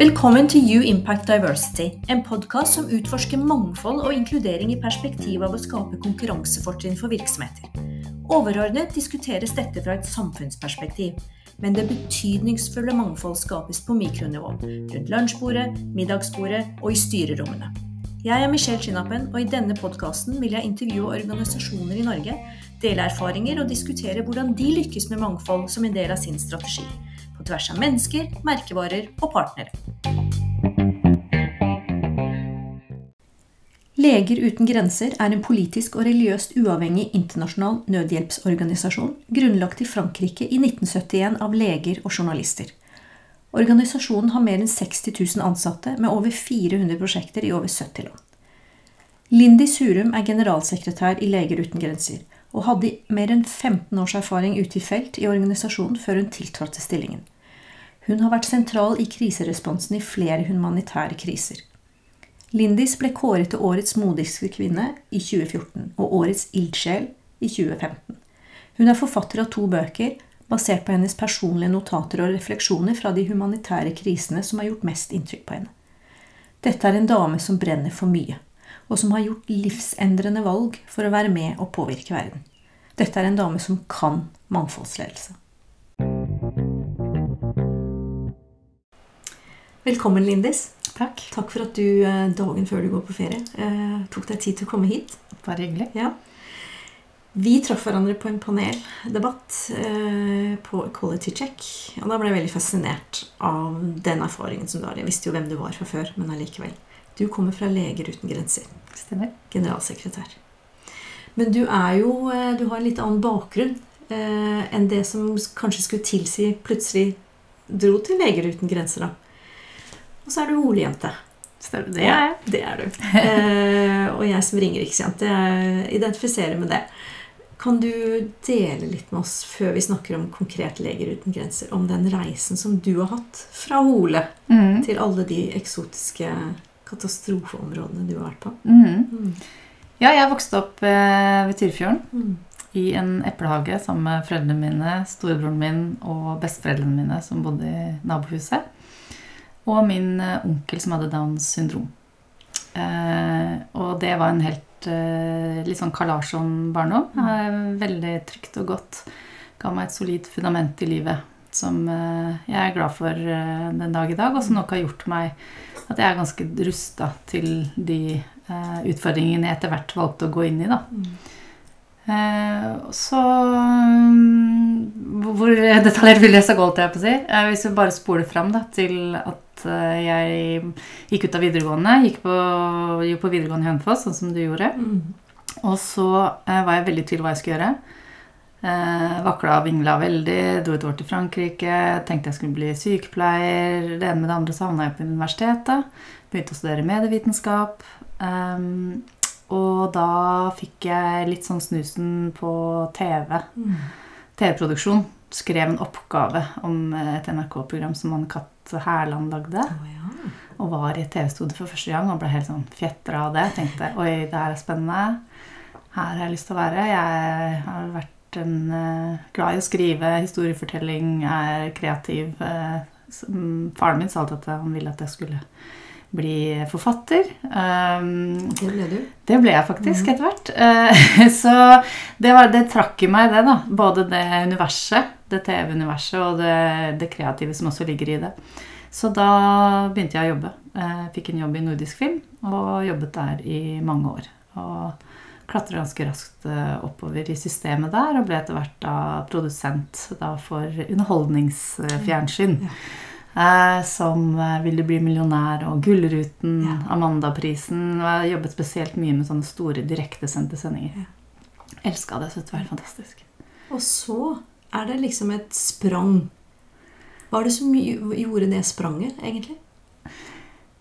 Velkommen til You Impact Diversity, en podkast som utforsker mangfold og inkludering i perspektiv av å skape konkurransefortrinn for virksomheter. Overordnet diskuteres dette fra et samfunnsperspektiv, men det betydningsfulle mangfold skapes på mikronivå, rundt lunsjbordet, middagsbordet og i styrerommene. Jeg er Michelle Chinapen, og i denne podkasten vil jeg intervjue organisasjoner i Norge, dele erfaringer og diskutere hvordan de lykkes med mangfold som en del av sin strategi på tvers av mennesker, merkevarer og partnere. Leger uten grenser er en politisk og religiøst uavhengig internasjonal nødhjelpsorganisasjon grunnlagt i Frankrike i 1971 av leger og journalister. Organisasjonen har mer enn 60 000 ansatte med over 400 prosjekter i over 70 land. Lindy Surum er generalsekretær i Leger uten grenser og hadde mer enn 15 års erfaring ute i felt i organisasjonen før hun tiltrådte stillingen. Hun har vært sentral i kriseresponsen i flere humanitære kriser. Lindis ble kåret til årets modigste kvinne i 2014 og årets ildsjel i 2015. Hun er forfatter av to bøker basert på hennes personlige notater og refleksjoner fra de humanitære krisene som har gjort mest inntrykk på henne. Dette er en dame som brenner for mye og som har gjort livsendrende valg for å være med og påvirke verden. Dette er en dame som kan mangfoldsledelse. Velkommen, Lindis. Takk. Takk for at du eh, dagen før du går på ferie eh, tok deg tid til å komme hit. Bare hyggelig. Ja. Vi traff hverandre på en paneldebatt eh, på Quality Check. Og da ble jeg veldig fascinert av den erfaringen som du har. Jeg visste jo hvem du var fra før, men allikevel. Du kommer fra Leger uten grenser. Stemmer. Generalsekretær. Men du er jo eh, Du har en litt annen bakgrunn eh, enn det som kanskje skulle tilsi plutselig dro til Leger uten grenser, da. Og så er du Ole-jente. Stemmer. Det er jeg. Det er du. eh, og jeg som ringeriksjente. Jeg identifiserer med det. Kan du dele litt med oss før vi snakker om konkret Leger uten grenser, om den reisen som du har hatt fra Hole mm. til alle de eksotiske katastrofeområdene du har vært på. Mm. Mm. Ja, jeg vokste opp eh, ved Tyrifjorden. Mm. I en eplehage sammen med foreldrene mine, storebroren min og besteforeldrene mine som bodde i nabohuset. Og min eh, onkel som hadde Downs syndrom. Eh, og det var en helt eh, litt sånn kalasjon barndom. Mm. Eh, veldig trygt og godt. Ga meg et solid fundament i livet som eh, jeg er glad for eh, den dag i dag, og som nok har gjort meg at jeg er ganske rusta til de eh, utfordringene jeg etter hvert valgte å gå inn i. da. Mm. så mm, Hvor detaljert vil jeg så gå, holdt jeg på å si? hvis vi bare spoler fram da, til at jeg gikk ut av videregående, gikk på, gikk på videregående i Hønefoss, sånn som du gjorde. Mm. Og så var jeg veldig i tvil hva jeg skulle gjøre. Eh, vakla og vingla veldig. Dro et år til Frankrike. Tenkte jeg skulle bli sykepleier. Det ene med det andre så havna jeg på universitetet. Begynte å studere medievitenskap. Um, og da fikk jeg litt sånn snusen på TV. Mm. TV-produksjon. Skrev en oppgave om et NRK-program som Anne Katt Hærland lagde. Oh, ja. Og var i TV-studio for første gang og ble helt sånn fjetra av det. Tenkte oi, det her er spennende. Her har jeg lyst til å være. Jeg har vært en, uh, glad i å skrive historiefortelling, er kreativ. Uh, faren min sa alltid at han ville at jeg skulle bli forfatter. Um, det ble du? Det ble jeg faktisk mm. etter hvert. Uh, så det, var, det, trakk i meg, det. da. Både det universet, det TV-universet, og det, det, kreative som også ligger i det. Så da begynte jeg å jobbe. fikk en jobb i Nordisk Film og jobbet der i mange år. Og klatra ganske raskt eh, oppover i systemet der, og ble etter hvert da produsent da for underholdningsfjernsyn. Ja. Eh, som ville bli millionær' og 'Gullruten', ja. Amandaprisen. Jeg jobbet spesielt mye med sånne store direktesendte sendinger. Ja. Elska det. Syntes det var helt fantastisk. Og så er det liksom et sprang. Hva er det som gjorde det spranget, egentlig?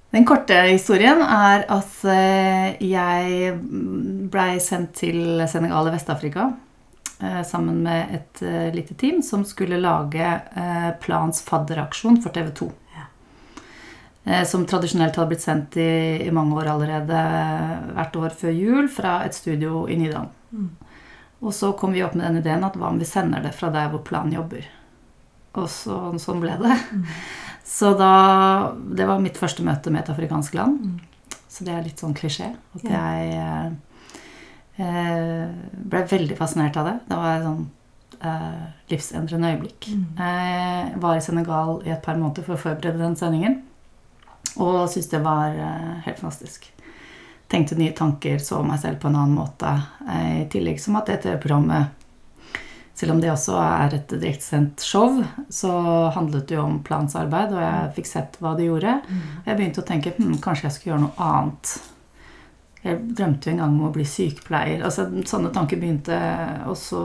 Den korte historien er at eh, jeg blei sendt til Senegal i Vest-Afrika eh, sammen med et eh, lite team som skulle lage Plans fadderaksjon for TV 2. Som tradisjonelt hadde blitt sendt i, i, mange år allerede hvert år før jul fra et studio i Nydalen. Mm. Og så kom vi opp med den ideen at hva om vi sender det fra der hvor Plan jobber? Og så, sånn ble det. Så da Det var mitt første møte med et afrikansk land. Så det er litt sånn klisjé. At Ja. jeg eh, ble veldig fascinert av det. Det var et sånn eh, livsendrende øyeblikk. Jeg var i Senegal i et par måneder for å forberede den sendingen. Og syntes det var eh, helt fantastisk. Tenkte nye tanker, så meg selv på en annen måte. Eh, I tillegg som at dette programmet selv om det også er et direktesendt show, så handlet det jo om plansarbeid, og jeg fikk sett hva de gjorde. Jeg begynte å tenke hm, kanskje jeg skulle gjøre noe annet. Jeg drømte jo en gang om å bli sykepleier. Altså, sånne tanker begynte også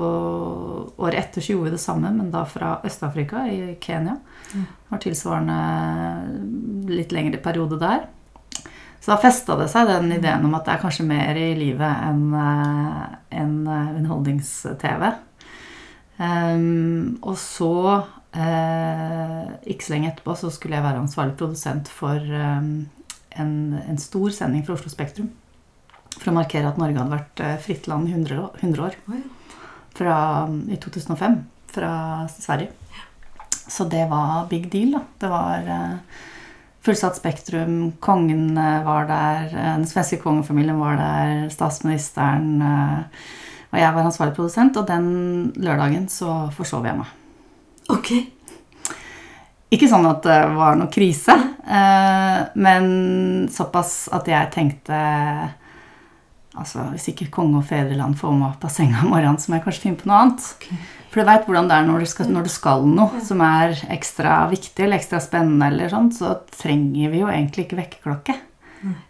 Året etter så gjorde vi det samme, men da fra Øst-Afrika, i Kenya. Det var tilsvarende litt lengre periode der. Så da festa det seg den ideen om at det er kanskje mer i livet enn en eh, underholdnings-TV. Ehm, og så, uh, ikke så lenge etterpå, så skulle jeg være ansvarlig produsent for um, en, en stor sending fra Oslo Spektrum. For å markere at Norge hadde vært eh, fritt land i 100 år. 100 år fra, I 2005 fra Sverige. Så det var big deal, da. Det var uh, fullsatt Spektrum. Kongen var der. Den svenske kongefamilien var der. Statsministeren. eh, og jeg var ansvarlig produsent, og den lørdagen så forsov jeg meg. Ok. Ikke sånn at det var noe krise, eh, men såpass at jeg tenkte Altså, Hvis ikke konge og fedreland får meg opp av senga om morgenen, så må jeg kanskje finne på noe annet. Okay. For du veit hvordan det er når du, skal, når du skal noe som er ekstra viktig eller ekstra spennende, eller sånn, så trenger vi jo egentlig ikke vekkerklokke.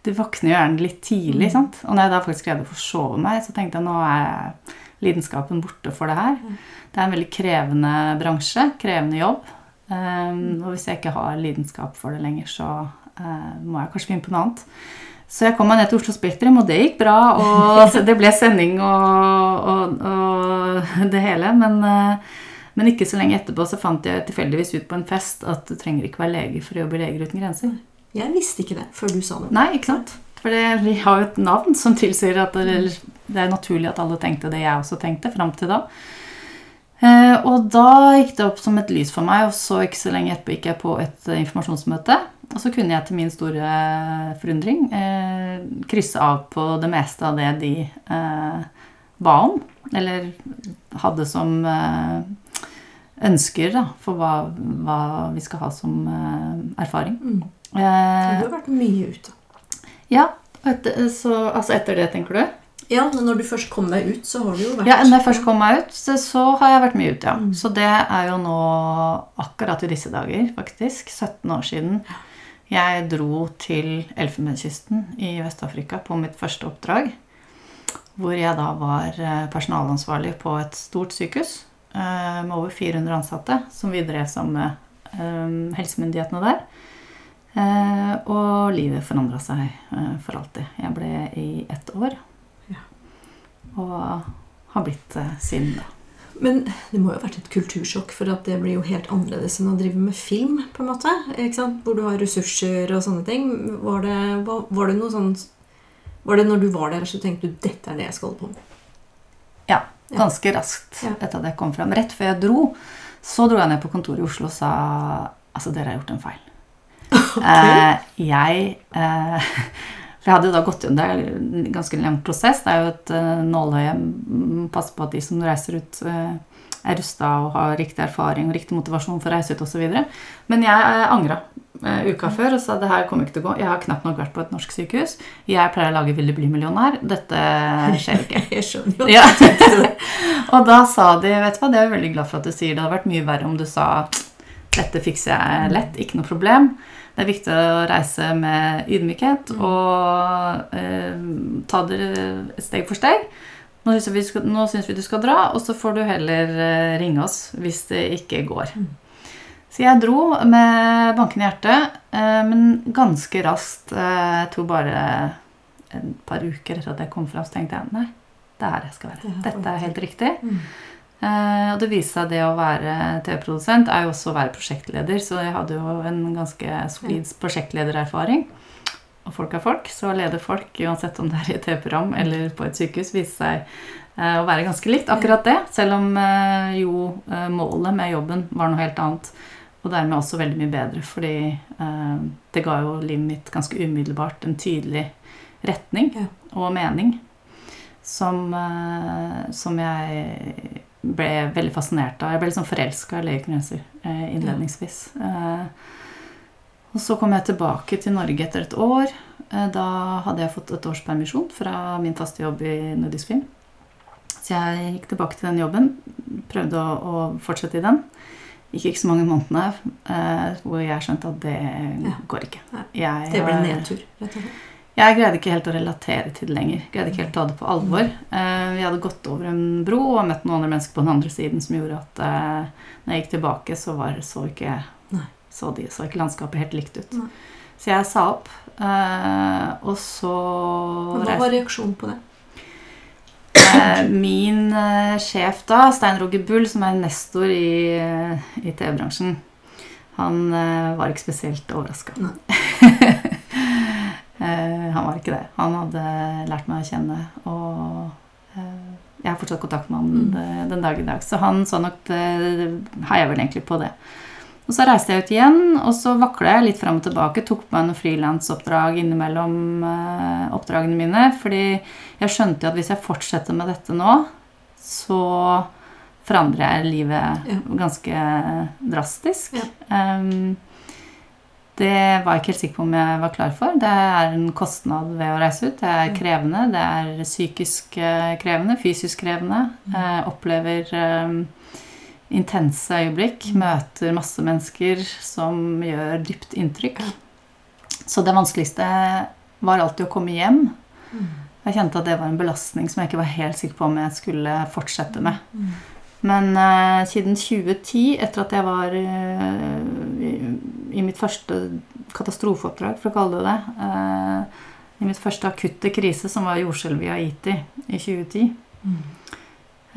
Du våkner jo gjerne litt tidlig. sant? Og når jeg da faktisk greide å forsove meg, så tenkte jeg nå er lidenskapen borte for det her. Det er en veldig krevende bransje, krevende jobb. Um, og hvis jeg ikke har lidenskap for det lenger, så uh, må jeg kanskje finne på noe annet. Så jeg kom meg ned til Oslo Spektrum, og det gikk bra. Og det ble sending og, og, og det hele. Men, uh, men ikke så lenge etterpå så fant jeg tilfeldigvis ut på en fest at du trenger ikke være lege for å jobbe i Leger uten grenser. Jeg visste ikke det før du sa det. Nei, ikke sant? For det, har jo et navn som tilsier at det, det er naturlig at alle tenkte det jeg også tenkte fram til da. Eh, og da gikk det opp som et lys for meg, og så ikke så lenge etterpå gikk jeg på et eh, informasjonsmøte. Og så kunne jeg til min store forundring eh, krysse av på det meste av det de eh, ba om. Eller hadde som eh, ønsker da, for hva, hva vi skal ha som eh, erfaring. Mm. Eh, Du har vært mye ute. ja, etter, så, altså etter det, tenker du? Ja, men når du først kom deg ut, så har du jo vært Ja, når jeg først kom meg ut, så, har jeg vært mye ute, ja. Mm. Så det er jo nå akkurat i disse dager, faktisk, 17 år siden, jeg dro til Elfenbenskysten i Vest-Afrika på mitt første oppdrag. Hvor jeg da var eh, personalansvarlig på et stort sykehus eh, med over 400 ansatte, som vi drev sammen med helsemyndighetene der. Eh, og livet forandra seg eh, for alltid. Jeg ble i ett år. Ja. Og har blitt eh, siden da. Men det må jo ha vært et kultursjokk, for at det blir jo helt annerledes enn å drive med film, på en måte. Hvor du har ressurser og sånne ting. Var det, var, det noe sånn Var det når du var der, så tenkte du dette er det jeg skal holde på med? Ja, Ja. ganske raskt Ja. etter at jeg kom fram. Rett før jeg dro, så dro jeg ned på kontoret i Oslo og sa Altså, dere har gjort en feil. Eh, jeg eh, For jeg hadde jo da gått gjennom det er en ganske lang prosess. Det er jo et uh, nåløye. Mm, Passe på at de som reiser ut, eh, er rusta og har riktig erfaring og riktig motivasjon for å reise ut osv. Men jeg angra eh, uka før og sa det her kommer ikke til å gå. Jeg har knapt nok vært på et norsk sykehus. Jeg pleier å lage Vil du bli millionær? Dette skjer ikke. Jeg skjønner jo. Ja. og da sa de vet du hva, det er jeg veldig glad for at du sier. Det hadde vært mye verre om du sa dette fikser jeg lett, ikke noe problem. Det er viktig å reise med ydmykhet og eh, ta det steg for steg. Nå syns vi, skal- nå syns vi du skal dra, og så får du heller eh, ringe oss hvis det ikke går. Så jeg dro med bankende hjerte, eh, men ganske raskt eh, Jeg tror bare et par uker etter at jeg kom fra, så tenkte jeg nei, det er her jeg skal være. Dette er helt riktig. Eh, og det viste seg det å være TV-produsent er jo også å være prosjektleder, så jeg hadde jo en ganske solid prosjektledererfaring. og folk er folk, så å lede folk, uansett om det er i et TV-program eller på et sykehus, viser seg eh, å være ganske likt. Akkurat det. Selv om eh, jo målet med jobben var noe helt annet. Og dermed også veldig mye bedre, fordi eh, det ga jo livet mitt ganske umiddelbart en tydelig retning og mening som, eh, som jeg ble veldig fascinert av. Jeg ble liksom forelska i legegrenser eh, innledningsvis. Eh, og så kom jeg tilbake til Norge etter et år. Eh, Da hadde jeg fått et års permisjon fra min faste jobb i Nordisk Film. Så jeg gikk tilbake til den jobben, prøvde å, å fortsette i den. Gikk ikke så mange månedene eh, hvor jeg skjønte at det Ja. går ikke. Jeg, Det ble nedtur, rett og slett. Jeg greide ikke helt å relatere til det lenger. Greide ikke helt å ta det på alvor. Eh, vi hadde gått over en bro og møtt noen andre mennesker på den andre siden som gjorde at eh, når jeg gikk tilbake, så, var, så, ikke, så, de, så ikke landskapet helt likt ut. Nei. Så jeg sa opp. Eh, og så Men Hva var reaksjonen på det? Min sjef da, Stein Roger Bull, som er nestor i, i TV-bransjen, han var ikke spesielt overraska. Nei. han var ikke det. Han hadde lært meg å kjenne, og eh, jeg har fortsatt kontakt med han Mm. den, dag i dag. Så han så nok det, jeg heier vel egentlig på det. Og så reiste jeg ut igjen, og så vakla jeg litt fram og tilbake. Tok på meg noen frilansoppdrag innimellom eh, oppdragene mine. Fordi jeg skjønte jo at hvis jeg fortsetter med dette nå, så forandrer jeg livet ganske drastisk. Ja. Ehm, det var jeg ikke helt sikker på om jeg var klar for. Det er en kostnad ved å reise ut. Det er Mm. krevende. Det er psykisk eh, krevende, fysisk krevende. Mm. Eh, opplever ehm, intense øyeblikk. Møter masse mennesker som gjør dypt inntrykk. Så det vanskeligste var alltid å komme hjem. Mm. Jeg kjente at det var en belastning som jeg ikke var helt sikker på om jeg skulle fortsette med. Mm. Men eh, siden 2010, etter at jeg var eh, i, mitt første katastrofeoppdrag, for å kalle det det eh, I mitt første akutte krise, som var jordskjelvet i Haiti i 2010 Mm.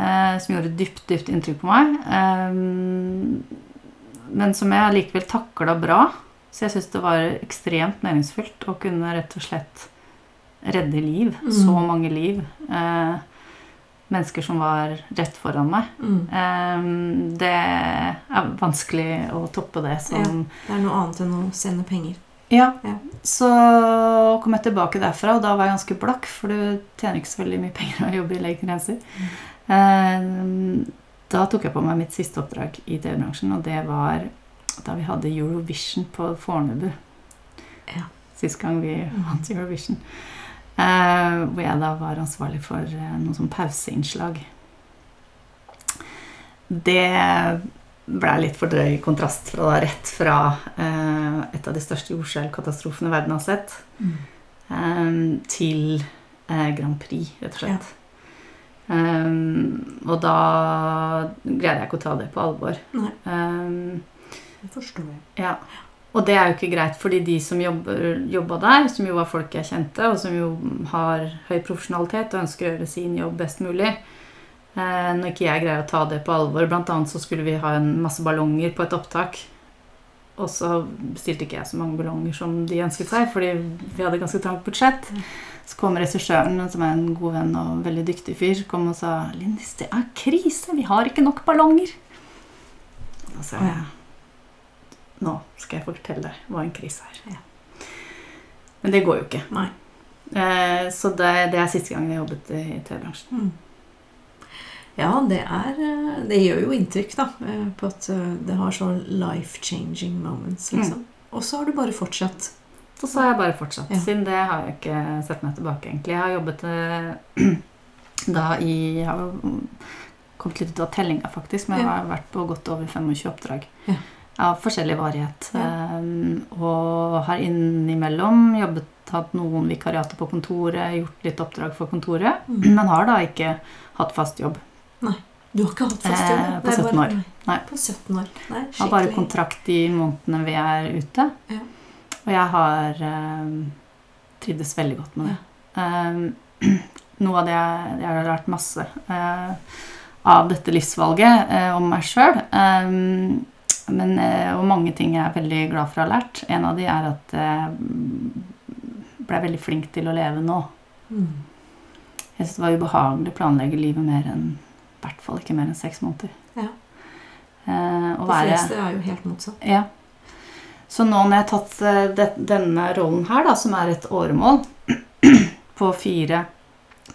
eh, som gjorde dypt, dypt inntrykk på meg. Eh, men som jeg likevel takla bra. Så jeg syns det var ekstremt meningsfylt å kunne rett og slett redde liv. Mm. Så mange liv. Eh, mennesker som var rett foran meg. Mm. Eh, det er vanskelig å toppe det som Det er noe annet enn å sende penger. ja. Ja. Så kom jeg tilbake derfra, og da var jeg ganske blakk, for du tjener ikke så veldig mye penger å jobbe i Legegrenser. Eh, da tok jeg på meg mitt siste oppdrag i TV-bransjen, og det var da vi hadde Eurovision på Fornebu. Ja. Sist gang vi vant Eurovision. Eh, hvor jeg da var ansvarlig for eh, noen sånn pauseinnslag. Det ble litt for drøy kontrast fra da, rett fra eh, et av de største jordskjelvkatastrofene verden har sett, eh, til eh, Grand Prix, rett og slett. Eh, og da greide jeg ikke å ta det på alvor. Nei. Um, Det forstår jeg. ja. Og det er jo ikke greit, fordi de som jobba der, som jo var folk jeg kjente, og som jo har høy profesjonalitet og ønsker å gjøre sin jobb best mulig eh, Når ikke jeg greier å ta det på alvor Blant annet så skulle vi ha en masse ballonger på et opptak. Og så bestilte ikke jeg så mange ballonger som de ønsket seg, fordi vi hadde ganske trangt budsjett. Så kom regissøren, som er en god venn og veldig dyktig fyr, kom og sa 'Lindis, det er krise. Vi har ikke nok ballonger.' Og så jeg nå skal jeg fortelle deg hva en krise er. Ja. Men det går jo ikke. Nei. Eh, så det, det er siste gangen jeg jobbet i TV-bransjen. Mm. Ja, det er eh, Det gjør jo inntrykk, da. eh, På at eh, det har så life-changing moments, liksom. Og så har du bare fortsatt. Og så har jeg bare fortsatt. Ja. Siden det har jeg ikke sett meg tilbake, egentlig. Jeg har jobbet da i Jeg har kommet litt ut av tellinga, faktisk, men jeg har vært på godt over 25 oppdrag. Ja. Av forskjellig varighet. Ja. Eh, og har innimellom jobbet, hatt noen vikariater på kontoret, gjort litt oppdrag for kontoret, Mm. men har da ikke hatt fast jobb. Nei. Du har ikke hatt fast Eh, jobb? på er 17 bare-. Nei. På 17 år. Nei, Har bare kontrakt de månedene vi er ute. Ja. Og jeg har eh, trivdes veldig godt med det. Eh, noe av det jeg, jeg har lært masse eh, av dette livsvalget eh, om meg sjøl. Men, eh, og mange ting jeg er veldig glad for å ha lært. En av de er at jeg ble veldig flink til å leve nå. Mm. Jeg synes det var ubehagelig å planlegge livet mer enn i hvert fall ikke mer enn seks måneder. Ja. Eh, De være fleste er jo helt motsatt. Ja. Så nå når jeg har tatt eh, det, denne rollen her, da, som er et åremål på fire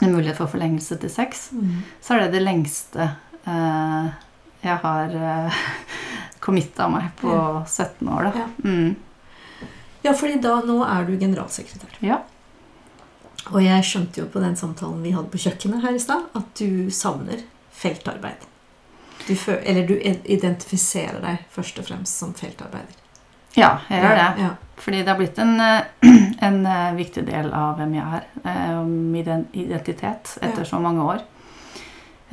med mulighet for forlengelse til seks, Mm. så er det det lengste eh, jeg har eh, committa meg på 17 år, da. Ja. Mm. Ja, fordi da nå er du generalsekretær. Ja. Og jeg skjønte jo på den samtalen vi hadde på kjøkkenet her i stad, at du savner feltarbeid. Du føler, eller du identifiserer deg først og fremst som feltarbeider. ja, jeg gjør det. Ja. Fordi det har blitt en, en eh, viktig del av hvem jeg er. eh, Min identitet etter Ja. så mange år.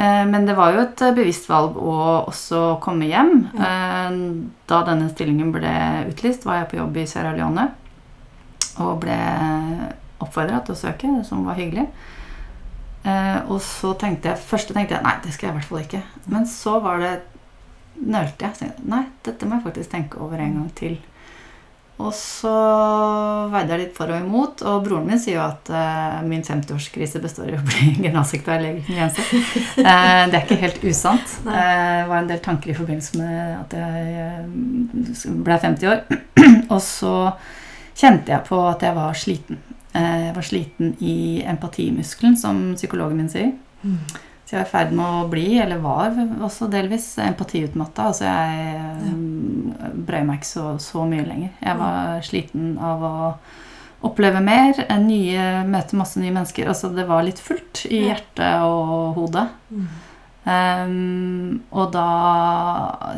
Eh, Men det var jo et eh, bevisst valg å også komme hjem. Ja. Da denne stillingen ble utlyst, var jeg på jobb i Sierra Leone og ble oppfordra til å søke, som var hyggelig. Eh, Og så tenkte jeg Først tenkte jeg nei, det skal jeg i hvert fall ikke. Men så var det nølte jeg. Så tenkte Nei, dette må jeg faktisk tenke over en gang til. Og så veide jeg litt for og imot, og broren min sier jo at uh, min 50-årskrise består i å bli generalsekretær i uten grenser. Eh, det er ikke helt usant. Eh, det var en del tanker i forbindelse med at jeg ble 50 år. og så kjente jeg på at jeg var sliten. Jeg var sliten i empatimuskelen, som psykologen min sier. Mm. Så jeg var i ferd med å bli, eller var også delvis, empatiutmatta. Altså jeg ja. brøy meg ikke så, så mye lenger. Jeg var sliten av å oppleve mer, en nye, møte masse nye mennesker. Altså det var litt fullt i hjertet og hodet. Mm. Um, og da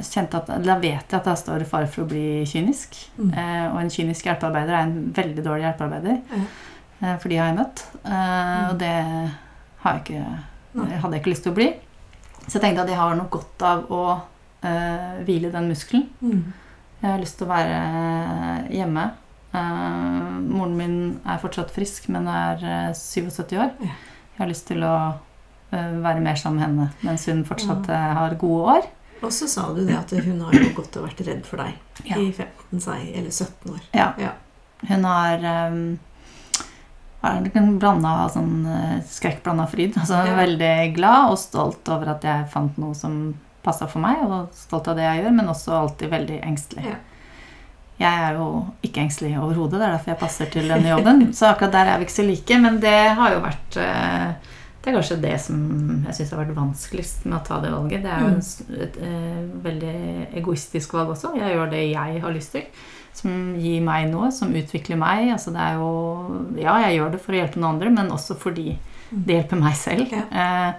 kjente at, da vet jeg at jeg står i fare for å bli kynisk. Mm. Uh, og en kynisk hjelpearbeider er en veldig dårlig hjelpearbeider. Ja. Uh, for de har jeg møtt. Eh, og det har jeg ikke, Nei. hadde jeg ikke lyst til å bli. Så jeg tenkte at jeg har noe godt av å eh, hvile den muskelen. Mm. Jeg har lyst til å være hjemme. Uh, moren min er fortsatt frisk, men er uh, 77 år. Ja. Jeg har lyst til å uh, være mer sammen med henne mens hun fortsatt eh, har gode år. Og så sa du det at hun har jo gått og vært redd for deg Ja. i 15 eller 17 år. Ja. Ja. Hun har um, blanda sånn uh, skrekkblanda fryd. Altså Ja. veldig glad og stolt over at jeg fant noe som passa for meg, og stolt av det jeg gjør, men også alltid veldig engstelig. Ja. Jeg er jo ikke engstelig overhodet, det er derfor jeg passer til denne jobben. Så akkurat der er vi ikke så like, men det har jo vært uh, det er kanskje det som jeg syns har vært vanskeligst med å ta det valget. Det er jo et, et, et eh, veldig egoistisk valg også. Jeg gjør det jeg har lyst til. Som gir meg noe, som utvikler meg. Altså det er jo Ja, jeg gjør det for å hjelpe noen andre, men også fordi Mm. det hjelper meg selv. Ja. Eh,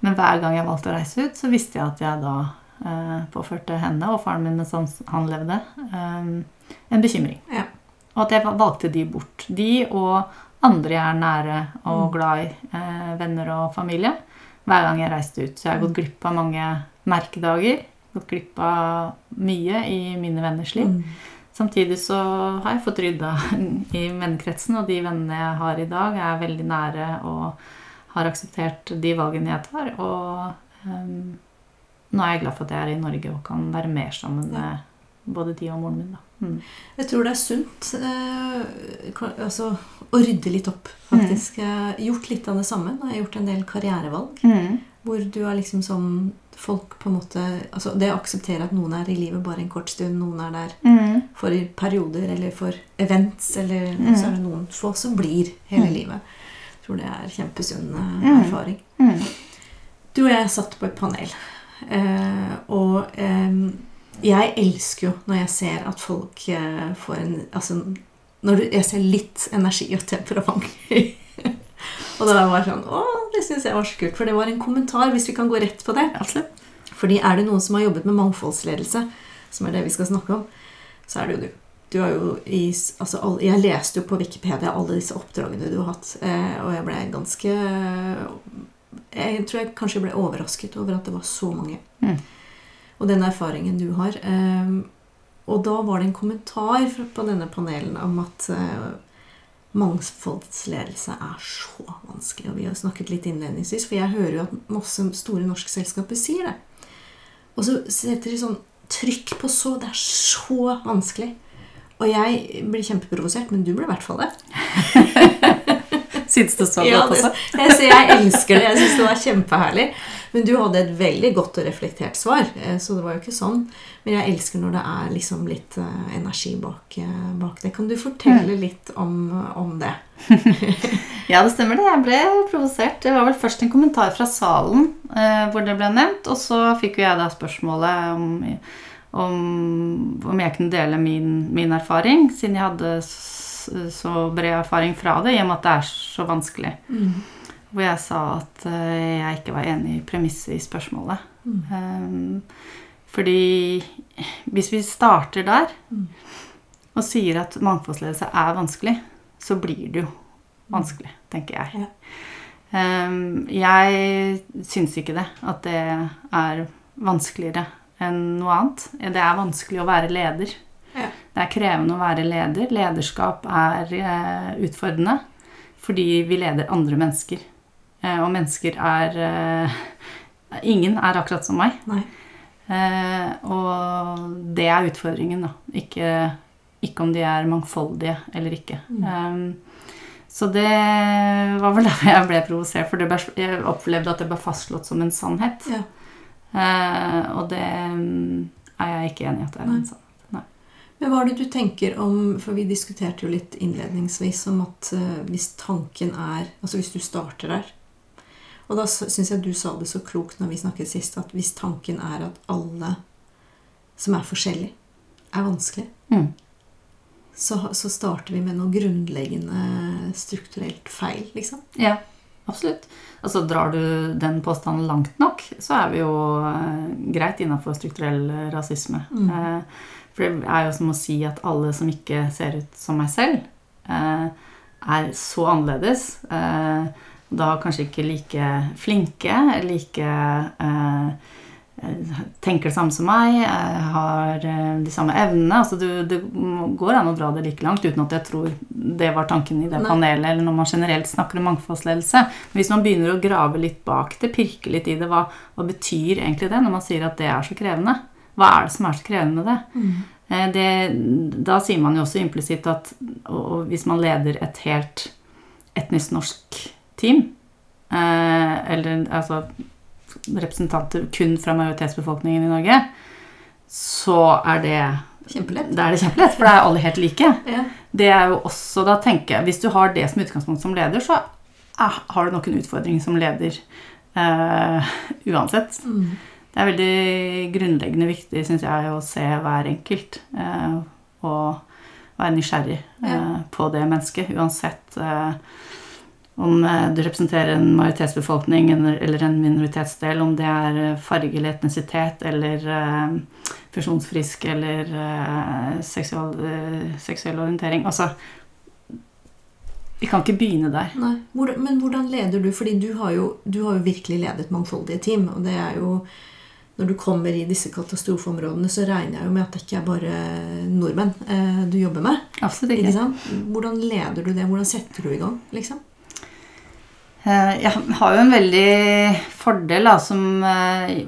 men hver gang jeg valgte å reise ut, så visste jeg at jeg da eh, påførte henne og faren min mens han, levde, eh, en bekymring. Ja. Og at jeg valgte de bort. De og andre jeg er nære og Mm. glad i, eh, venner og familie, hver gang jeg reiste ut. Så jeg har gått glipp av mange merkedager. Gått glipp av mye i mine venners liv. Mm. Samtidig så har jeg fått rydda i vennekretsen, og de vennene jeg har i dag, er veldig nære og har akseptert de valgene jeg tar. Og um, nå er jeg glad for at jeg er i Norge og kan være mer sammen Ja. med både de og moren min. Da. Mm. Jeg tror det er sunt eh, altså, å rydde litt opp, faktisk. Jeg har gjort litt av det samme. Nå har jeg gjort en del karrierevalg. Mm. Hvor du har liksom som folk på en måte altså Det å akseptere at noen er i livet bare en kort stund, noen er der Mm. for perioder eller for events, eller Mm. så er det noen få som blir hele Mm. livet. Jeg tror det er kjempesunn eh, Mm. erfaring. Mm. Du og jeg satt på et panel, eh, og eh, jeg elsker jo når jeg ser at folk eh, får en Altså når du, jeg ser litt energi og temperament. Og da var jeg sånn Å, det syns jeg var så kult. For det var en kommentar, hvis vi kan gå rett på det. Absolutt. Fordi er det noen som har jobbet med mangfoldsledelse, som er det vi skal snakke om, så er det jo du. Du har jo i, altså, all- jeg leste jo på Wikipedia alle disse oppdragene du har hatt, eh, og jeg ble ganske Jeg tror jeg kanskje ble overrasket over at det var så mange. Mm. Og den erfaringen du har. Eh, og da var det en kommentar på denne panelen om at eh, mangfoldsledelse er så vanskelig. Og vi har snakket litt innledningsvis, for jeg hører jo at masse store norske selskaper sier det. Og så setter de sånn trykk på så Det er så vanskelig. Og jeg blir kjempeprovosert, men du blir i hvert fall det. Syns det så Ja, det, jeg, jeg elsker det. Jeg syns det var kjempeherlig. Men du hadde et veldig godt og reflektert svar, eh, så det var jo ikke sånn. Men jeg elsker når det er liksom litt eh, energi bak, eh, bak det. Kan du fortelle litt om, om det? Ja, det stemmer det. Jeg ble provosert. Det var vel først en kommentar fra salen eh, hvor det ble nevnt, og så fikk jo jeg da spørsmålet om, om, om jeg kunne dele min, min erfaring, siden jeg hadde så bred erfaring fra det, i og med at det er så vanskelig. Hvor jeg sa at eh, jeg ikke var enig i premisset i spørsmålet. Mm. fordi hvis vi starter der og sier at mangfoldsledelse er vanskelig, så blir det jo vanskelig, tenker jeg. Ja. Um, jeg syns ikke det, at det er vanskeligere enn noe annet. Det er vanskelig å være leder. Ja. Det er krevende å være leder. Lederskap er eh, utfordrende fordi vi leder andre mennesker. Eh, og mennesker er eh, Ingen er akkurat som meg. Eh, og det er utfordringen, da. Ikke, ikke om de er mangfoldige eller ikke. Um, så det var vel derfor jeg ble provosert, for det ble, jeg opplevde at det ble fastslått som en sannhet. Ja. Eh, og det mm, er jeg ikke enig i at det er Nei. en sannhet. Nei. Men hva er det du tenker om For vi diskuterte jo litt innledningsvis om at eh, hvis tanken er Altså hvis du starter der Og da syns jeg du sa det så klokt når vi snakket sist, at hvis tanken er at alle som er forskjellige, er vanskelige, Mm. så, så starter vi med noe grunnleggende strukturelt feil, liksom. Ja, absolutt. Altså Drar du den påstanden langt nok, så er vi jo eh, greit innafor strukturell eh, rasisme. Mm. Eh, for det er jo som å si at alle som ikke ser ut som meg selv, eh, er så annerledes. Eh, da kanskje ikke like flinke, like eh, eh, Tenker det samme som meg, eh, har eh, de samme evnene. Altså du, det går an å dra det like langt uten at jeg tror det var tanken i det Nei. panelet, eller når man generelt snakker om mangfoldsledelse. Men hvis man begynner å grave litt bak det, pirke litt i det, hva, hva betyr egentlig det når man sier at det er så krevende? Hva er det som er så krevende med det? Mm. det da sier man jo også implisitt at og, og hvis man leder et helt etnisk norsk team, eh, eller altså representanter kun fra majoritetsbefolkningen i Norge, så er det Kjempelett. Da er det kjempelett, for da er alle helt like. Ja. Det er jo også, da tenker jeg, Hvis du har det som utgangspunkt som leder, så er, har du nok en utfordring som leder eh, uansett. Mm. Det er veldig grunnleggende viktig, syns jeg, å se hver enkelt. Eh, og være nysgjerrig eh, Ja. på det mennesket, uansett eh, om eh, du representerer en majoritetsbefolkning eller en minoritetsdel, om det er eh, farge eller etnisitet eller eh, funksjonsfrisk eller seksual, seksuell orientering. Altså Vi kan ikke begynne der. Nei. Men hvordan leder du? Fordi du har, jo, du har jo virkelig ledet mangfoldige team. Og det er jo Når du kommer i disse katastrofeområdene, så regner jeg jo med at det ikke er bare nordmenn du jobber med. Absolutt Ikke ikke. Hvordan leder du det? Hvordan setter du i gang? liksom? Eh, Jeg har jo en veldig fordel da, som, eh,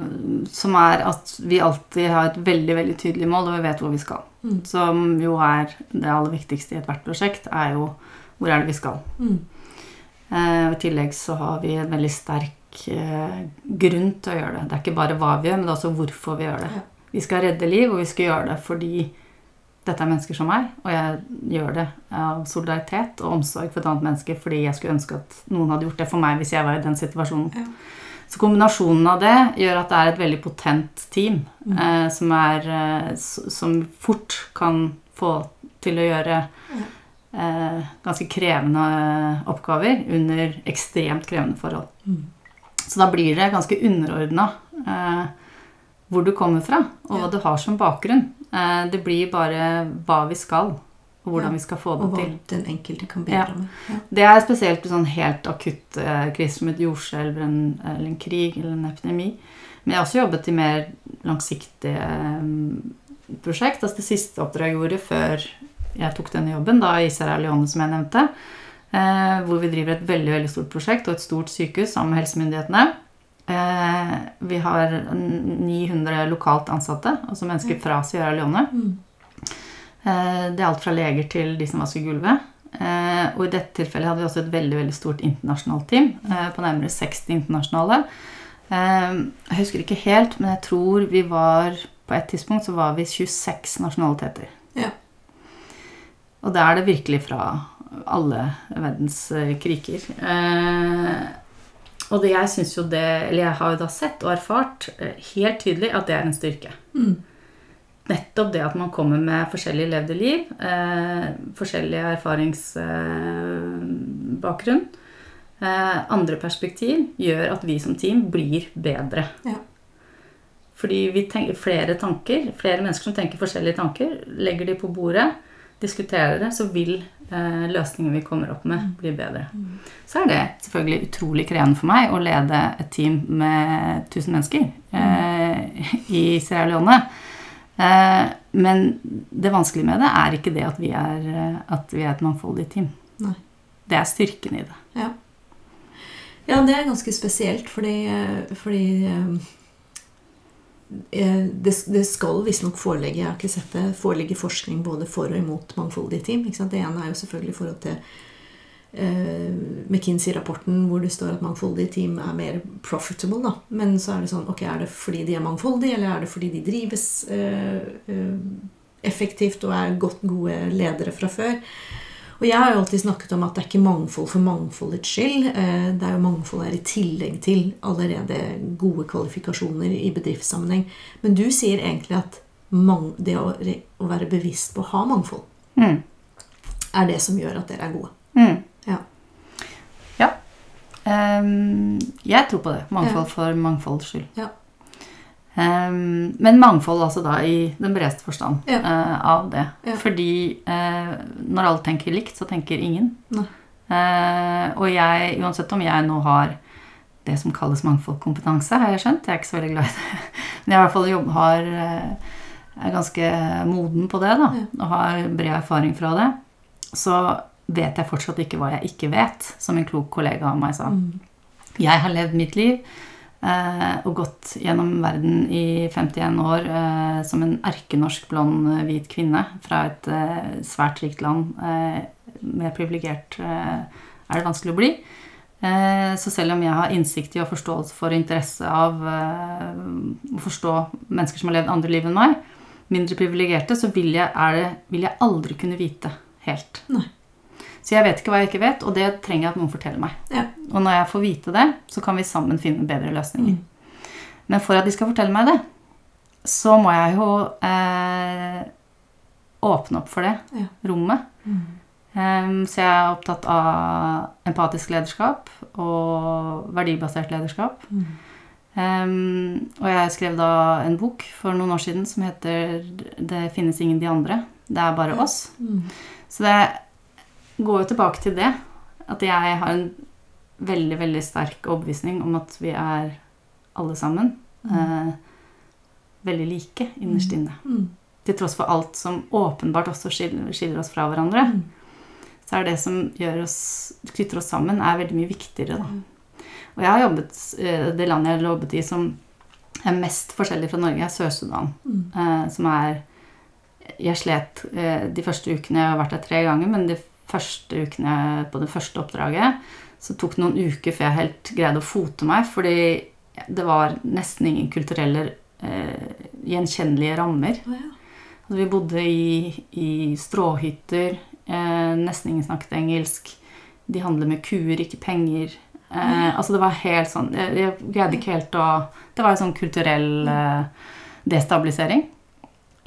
som er at vi alltid har et veldig veldig tydelig mål, og vi vet hvor vi skal. Mm. Som jo er det aller viktigste i ethvert prosjekt, er jo hvor er det vi skal. Mm. Eh, og I tillegg så har vi en veldig sterk eh, grunn til å gjøre det. Det er ikke bare hva vi gjør, men det er også hvorfor vi gjør det. Ja. Vi skal redde liv, og vi skal gjøre det fordi dette er mennesker som meg, og jeg gjør det av solidaritet og omsorg for et annet menneske fordi jeg skulle ønske at noen hadde gjort det for meg hvis jeg var i den situasjonen. Ja. Så kombinasjonen av det gjør at det er et veldig potent team Mm. eh, som, er, eh, som fort kan få til å gjøre Ja. eh, ganske krevende eh, oppgaver under ekstremt krevende forhold. Mm. Så da blir det ganske underordna eh, hvor du kommer fra, og hva Ja. du har som bakgrunn. Eh, det blir bare hva vi skal, og hvordan Ja. vi skal få det Og hva den enkelte kan Ja. med. Ja. Det er spesielt sånn helt akutt krise som et jordskjelv eller en, eller en krig eller en epidemi. Men jeg har også jobbet i mer langsiktige eh, prosjekt. Altså det siste oppdraget jeg gjorde før jeg tok denne jobben, da i Sierra Leone, som jeg nevnte, eh, hvor vi driver et veldig veldig stort prosjekt og et stort sykehus sammen med helsemyndighetene. Eh, vi har 900 lokalt ansatte, altså mennesker fra Sierra Leone. Mm. Eh, Det er alt fra leger til de som vasker gulvet. Eh, og i dette tilfellet hadde vi også et veldig veldig stort internasjonalt team. På nærmere 60 internasjonale. Jeg husker ikke helt, men jeg tror vi var På et tidspunkt så var vi 26 nasjonaliteter. Ja. Og da er det virkelig fra alle verdens kriker. Eh, og det jeg syns jo det Eller jeg har jo da sett og erfart eh, helt tydelig at det er en styrke. Mm. Nettopp det at man kommer med forskjellig levde liv, eh, forskjellig erfaringsbakgrunn, eh, andre perspektiv, gjør at vi som team blir bedre. Ja. Fordi vi tenker flere tanker, flere mennesker som tenker forskjellige tanker, legger de på bordet, diskuterer det, så vil eh, løsningen vi kommer opp med, blir bedre. Så er det selvfølgelig utrolig krevende for meg å lede et team med 1000 mennesker eh, i Sierra Leone. Eh, men det vanskelige med det er ikke det at vi er, eh, at vi er et mangfoldig team. Nei. Det er styrken i det. Ja. ja, det er ganske spesielt, fordi, eh, fordi det, det skal visstnok foreligge jeg har ikke sett det, foreligge forskning både for og imot mangfoldige team. Det ene er jo selvfølgelig i forhold til eh, McKinsey-rapporten hvor det står at mangfoldige team er mer profitable. Da. Men så er det sånn ok, Er det fordi de er mangfoldige, eller er det fordi de drives eh, eh, effektivt og er godt gode ledere fra før? Og jeg har jo alltid snakket om at det er ikke mangfold for mangfoldets skyld. Eh, Det er jo mangfold her i tillegg til allerede gode kvalifikasjoner i bedriftssammenheng. Men du sier egentlig at det å, være bevisst på å ha mangfold Mm. er det som gjør at dere er gode. Mm. Ja. Ja. Um, jeg tror på det. Mangfold for mangfolds skyld. Ja. Ehm, men mangfold altså da i den bredeste forstand Ja. uh, av det. Ja. Fordi uh, når alle tenker likt, så tenker ingen. Eh, og jeg, uansett om jeg nå har det som kalles mangfoldkompetanse, har jeg skjønt. Jeg er ikke så veldig glad i det. Men jeg i hvert fall jobb, har, er ganske moden på det, da. Ja. Og har bred erfaring fra det. Så vet jeg fortsatt ikke hva jeg ikke vet, som en klok kollega av meg sa. Mm. Jeg har levd mitt liv og gått gjennom verden i 51 år eh, som en erkenorsk blond eh, hvit kvinne fra et eh, svært rikt land. Eh, mer privilegert eh, er det vanskelig å bli. Eh, så selv om jeg har innsikt i og forståelse for interesse av eh, å forstå mennesker som har levd andre liv enn meg, mindre privilegerte, så vil jeg, det, vil jeg aldri kunne vite helt. Nei. Så jeg vet ikke hva jeg ikke vet, og det trenger jeg at noen forteller meg. Ja. Og når jeg får vite det, så kan vi sammen finne bedre løsninger. Mm. Men for at de skal fortelle meg det, så må jeg jo eh, åpne opp for det Ja. rommet. Mm. Um, så jeg er opptatt av empatisk lederskap og verdibasert lederskap. Mm. Um, og jeg skrev da en bok for noen år siden som heter 'Det finnes ingen de andre'. Det er bare oss. Mm. Så det går jo tilbake til det. At jeg har en veldig, veldig sterk overbevisning om at vi er alle sammen eh, veldig like innerst inne. Mm. Til tross for alt som åpenbart også skiller, skiller oss fra hverandre, Mm. så er det som gjør oss, knytter oss sammen, er veldig mye viktigere. Da. Mm. Og jeg har jobbet, eh, det landet jeg har jobbet i som er mest forskjellig fra Norge, er Sør-Sudan. Mm. eh, som er Jeg slet eh, de første ukene Jeg har vært der tre ganger, men de første ukene på det første oppdraget så tok det noen uker før jeg helt greide å fote meg, fordi det var nesten ingen kulturelle eh, gjenkjennelige rammer. Oh, ja. Altså, vi bodde i, i stråhytter, eh, nesten ingen snakket engelsk. De handler med kuer, ikke penger. Eh, altså det var helt sånn Jeg, jeg greide ikke helt å Det var en sånn kulturell eh, destabilisering.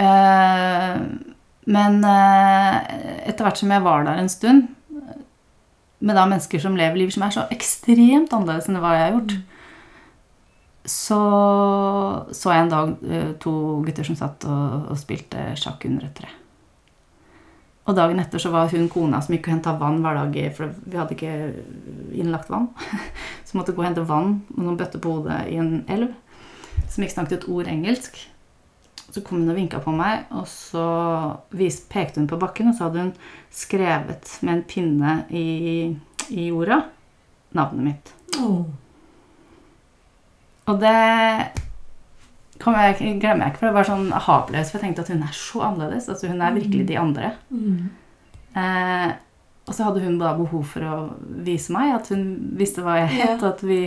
Eh, men eh, etter hvert som jeg var der en stund, med da mennesker som lever liv som er så ekstremt annerledes enn hva jeg har gjort, så så jeg en dag eh, to gutter som satt og, og spilte sjakk under et tre. Og dagen etter så var hun kona som gikk og henta vann hver dag, for vi hadde ikke innlagt vann. Så måtte gå og hente vann med noen bøtter på hodet i en elv. Som ikke snakket et ord engelsk. Så kom hun og vinka på meg, og så pekte hun på bakken, og så hadde hun skrevet med en pinne i, i jorda navnet mitt. Oh. Og det jeg, glemmer jeg ikke, for det var sånn aha-opplevelse. For jeg tenkte at hun er så annerledes. Altså hun er virkelig de andre. Mm. Eh, og så hadde hun da behov for å vise meg at hun visste hva jeg het. At vi,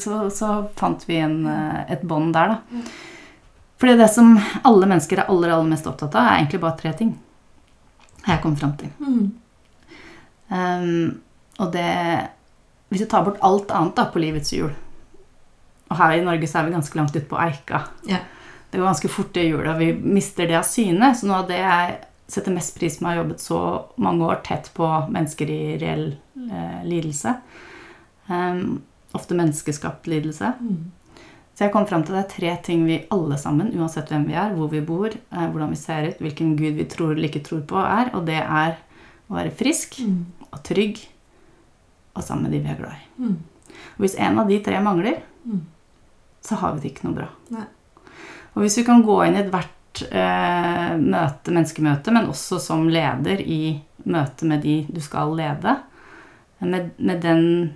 så, så fant vi en, eh, et bånd der, da. Fordi det som alle mennesker er aller, aller mest opptatt av, er egentlig bare tre ting. Har jeg kommet fram til. Mm. Um, og det Hvis du tar bort alt annet da på livets hjul Og her i Norge så er vi ganske langt ute på eika. Ja. Det går ganske fort, det hjulet. Vi mister det av syne. Så noe av det jeg setter mest pris på med å ha jobbet så mange år tett på mennesker i reell eh, lidelse um, Ofte menneskeskapt lidelse. Mm. Så jeg kom fram til det er tre ting vi alle sammen, uansett hvem vi er, hvor vi bor, eh, hvordan vi ser ut, hvilken gud vi tror eller ikke tror på, er. Og det er å være frisk Mm. og trygg og sammen med de vi er glad i. Mm. Og hvis en av de tre mangler, Mm. så har vi det ikke noe bra. Nei. Og hvis vi kan gå inn i ethvert eh, møte, menneskemøte, men også som leder i møte med de du skal lede, med, med den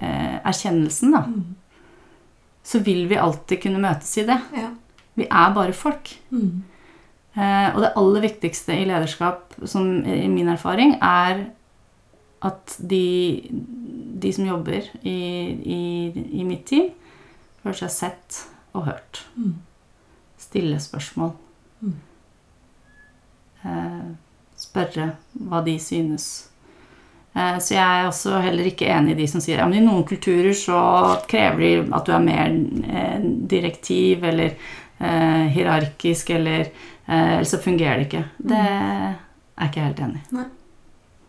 eh, erkjennelsen, da, Mm. Så vil vi alltid kunne møtes i det. Ja. Vi er bare folk. Mm. Eh, og det aller viktigste i lederskap, som i min erfaring, er at de, de som jobber i, i, i mitt team, føler seg sett og hørt. Mm. Stille spørsmål. Mm. Eh, spørre hva de synes. Eh, så jeg er også heller ikke enig i de som sier at ja, i noen kulturer så krever de at du er mer eh, direktiv eller eh, hierarkisk, eller eh, ellers så fungerer det ikke. Det er jeg ikke helt enig i.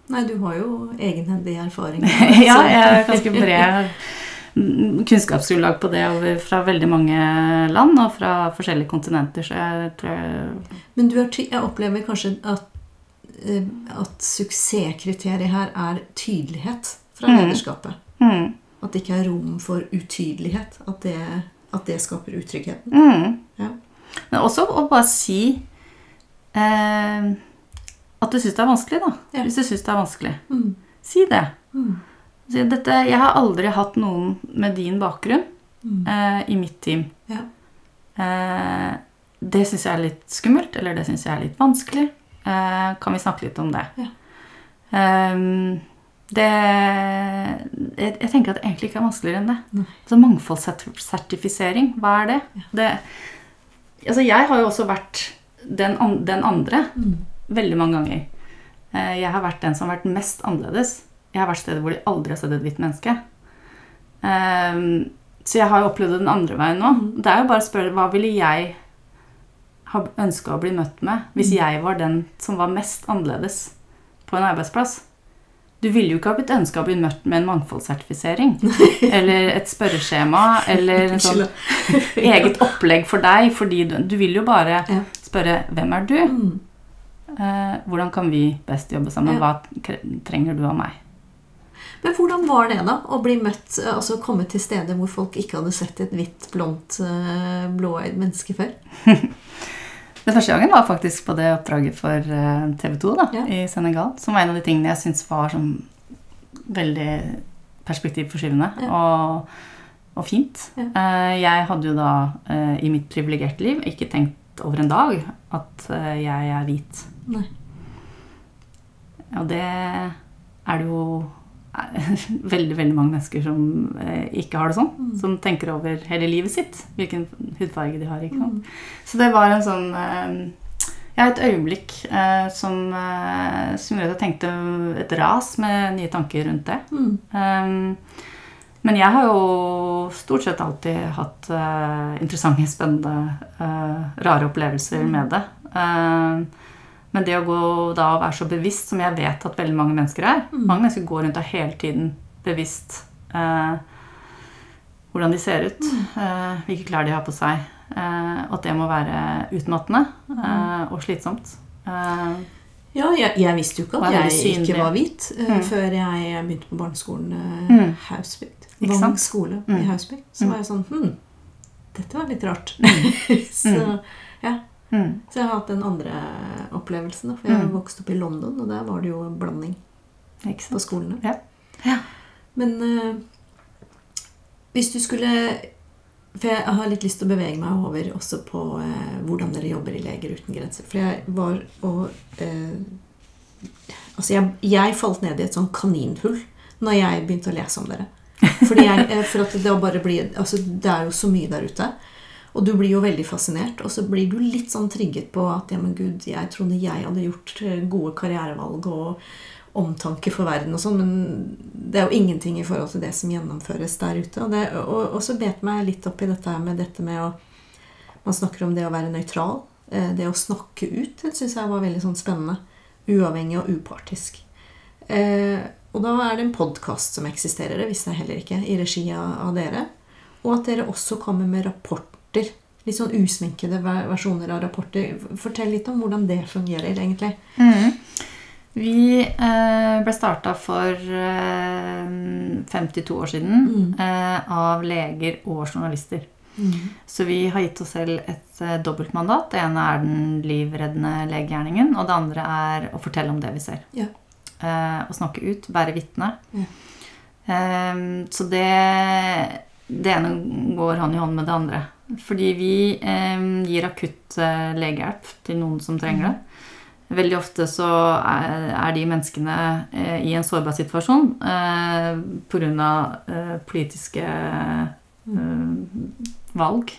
Nei, du har jo egenhendig erfaring. ja, jeg har ganske bred kunnskapsgrunnlag på det over, fra veldig mange land og fra forskjellige kontinenter, så jeg tror jeg Men du er jeg opplever kanskje at, at suksesskriteriet her er tydelighet fra Mm. lederskapet. mm, At det ikke er rom for utydelighet. At det, at det skaper utrygghet. mm. Ja. Men også å bare si eh, at du syns det er vanskelig, da. Ja. Hvis du syns det er vanskelig. Mm. Si det. Mm. Si, dette, jeg har aldri hatt noen med din bakgrunn Mm. eh, i mitt team. Ja. Eh, det syns jeg er litt skummelt, eller det syns jeg er litt vanskelig. Eh, kan vi snakke litt om det? Ja. Um, det jeg, jeg tenker at det egentlig ikke er vanskeligere enn det. Nei. Altså Mangfoldssertifisering, hva er det? det altså jeg har jo også vært den, den andre Mm. veldig mange ganger. Eh, jeg har vært den som har vært mest annerledes. Jeg har vært steder hvor de aldri har sett et hvitt menneske. Um, så jeg har jo opplevd det den andre veien nå. Mm. Det er jo bare å spørre hva ville jeg ha ønska å bli møtt med hvis Mm. jeg var den som var mest annerledes på en arbeidsplass? Du ville jo ikke ha blitt ønska å bli møtt med en mangfoldssertifisering. eller et spørreskjema, eller en sånn eget opplegg for deg, fordi du, du vil jo bare spørre 'Hvem er du?' Mm. Eh, hvordan kan vi best jobbe sammen? Hva trenger du av meg? Men hvordan var det, da? Å bli møtt, altså komme til steder hvor folk ikke hadde sett et hvitt, blondt, eh, blåøyd menneske før? Den første gangen var faktisk på det oppdraget for TV 2 da, Ja. i Senegal. Som var en av de tingene jeg syns var sånn veldig perspektivforskyvende Ja. og, og fint. Ja. Eh, jeg hadde jo da eh, i mitt privilegerte liv ikke tenkt over en dag at eh, jeg er hvit. Nei. Og det er det jo eh, veldig veldig mange mennesker som eh, ikke har det sånn. Mm. Som tenker over hele livet sitt hvilken hudfarge de har. ikke sant? Mm. Så det var en sånn eh, Ja, et øyeblikk eh, som, som gjorde at jeg tenkte et ras med nye tanker rundt det. Mm. Um, men jeg har jo stort sett alltid hatt eh, interessante, spennende, eh, rare opplevelser Mm. med det. Eh, men det å gå da og være så bevisst, som jeg vet at veldig mange mennesker er Mm. Mange mennesker går rundt og hele tiden bevisst eh, hvordan de ser ut, Mm. eh, hvilke klær de har på seg. eh, at det må være utmattende Mm. eh, og slitsomt. Eh, Ja, jeg, jeg visste jo ikke at jeg synlig. ikke var hvit eh, Mm. før jeg begynte på barneskolen Mm. Hausbygd. Vang skole Mm. i Hausbygd. Så Mm. var jeg sånn Hm, dette var litt rart. Mm. så, mm, så jeg har hatt den andre opplevelsen. For jeg Mm. vokste opp i London, og der var det jo blanding på skolene. Ja. Ja. Men uh, hvis du skulle For jeg har litt lyst til å bevege meg over også på uh, hvordan dere jobber i Leger uten grenser. For jeg var og uh, Altså, jeg, jeg falt ned i et sånn kaninhull når jeg begynte å lese om dere. Fordi jeg, for at det, bare blir, altså, det er jo så mye der ute. Og du blir jo veldig fascinert, og så blir du litt sånn trigget på at ja, men gud, jeg trodde jeg hadde gjort eh, gode karrierevalg og omtanke for verden og sånn, men det er jo ingenting i forhold til det som gjennomføres der ute. Og, det, og, og så bet meg litt opp i dette med dette med å Man snakker om det å være nøytral. Eh, det å snakke ut, det syns jeg var veldig sånn spennende. Uavhengig og upartisk. Eh, og da er det en podkast som eksisterer, det visste jeg heller ikke, i regi av dere. Og at dere også kommer med rapporter. Litt sånn usminkede versjoner av rapporter. Fortell litt om hvordan det fungerer, egentlig. Mm. Vi eh, ble starta for eh, 52 år siden mm. eh, av leger og journalister. Mm. Så vi har gitt oss selv et eh, dobbeltmandat. Det ene er den livreddende legegjerningen, og det andre er å fortelle om det vi ser. Ja. Eh, å snakke ut, være vitne. Ja. Eh, så det Det ene går hånd i hånd med det andre. Fordi vi gir akutt legehjelp til noen som trenger det. Veldig ofte så er de menneskene eh, i en sårbar situasjon eh, pga. Eh, politiske valg.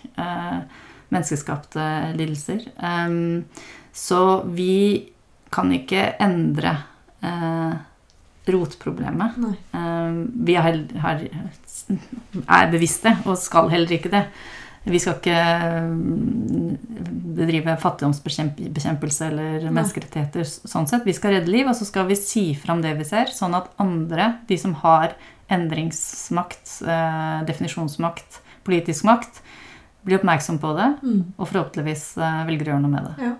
Menneskeskapte lidelser. Så vi kan ikke endre rotproblemet. Vi er, er bevisste og skal heller ikke det. Vi skal ikke mm, bedrive fattigdomsbekjempelse eller menneskerettigheter sånn sett. Vi skal redde liv, og så skal vi si fram det vi ser, sånn at andre, de som har endringsmakt, eh, definisjonsmakt, politisk makt, blir oppmerksom på det, mm. og forhåpentligvis eh, velger å gjøre noe med det. Ja.